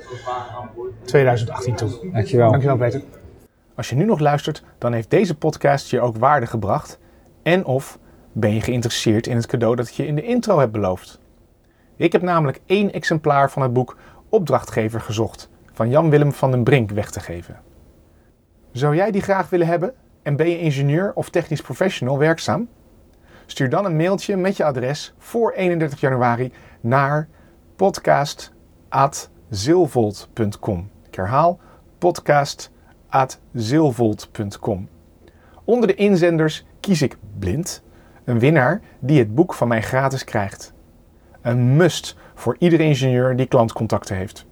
2018 toe. Dankjewel. Dankjewel, Peter. Als je nu nog luistert, dan heeft deze podcast je ook waarde gebracht. En of ben je geïnteresseerd in het cadeau dat ik je in de intro heb beloofd. Ik heb namelijk één exemplaar van het boek Opdrachtgever gezocht van Jan-Willem van den Brink weg te geven. Zou jij die graag willen hebben en ben je ingenieur of technisch professional werkzaam? Stuur dan een mailtje met je adres voor 31 januari naar podcast@zilvold.com. Ik herhaal podcast@zilvold.com. Onder de inzenders kies ik blind een winnaar die het boek van mij gratis krijgt. Een must voor iedere ingenieur die klantcontacten heeft.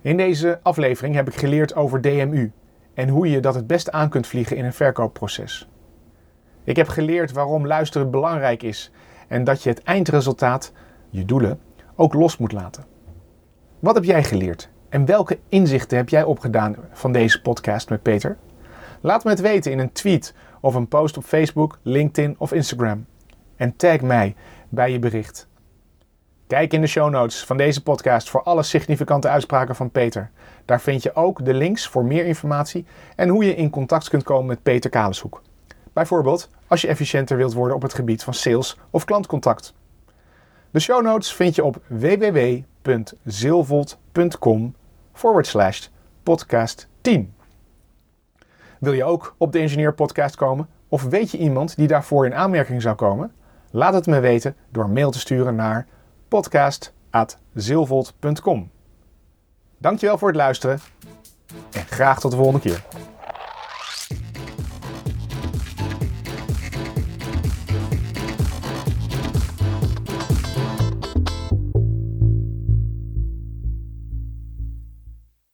In deze aflevering heb ik geleerd over DMU. en hoe je dat het beste aan kunt vliegen in een verkoopproces. Ik heb geleerd waarom luisteren belangrijk is en dat je het eindresultaat, je doelen, ook los moet laten. Wat heb jij geleerd en welke inzichten heb jij opgedaan van deze podcast met Peter? Laat me het weten in een tweet of een post op Facebook, LinkedIn of Instagram. En tag mij bij je bericht. Kijk in de show notes van deze podcast voor alle significante uitspraken van Peter. Daar vind je ook de links voor meer informatie en hoe je in contact kunt komen met Peter Kaleshoek. Bijvoorbeeld als je efficiënter wilt worden op het gebied van sales of klantcontact. De show notes vind je op www.zilvold.com podcast 10. Wil je ook op de Engineer Podcast komen? Of weet je iemand die daarvoor in aanmerking zou komen? Laat het me weten door mail te sturen naar podcast.zilvold.com. Dankjewel voor het luisteren en graag tot de volgende keer.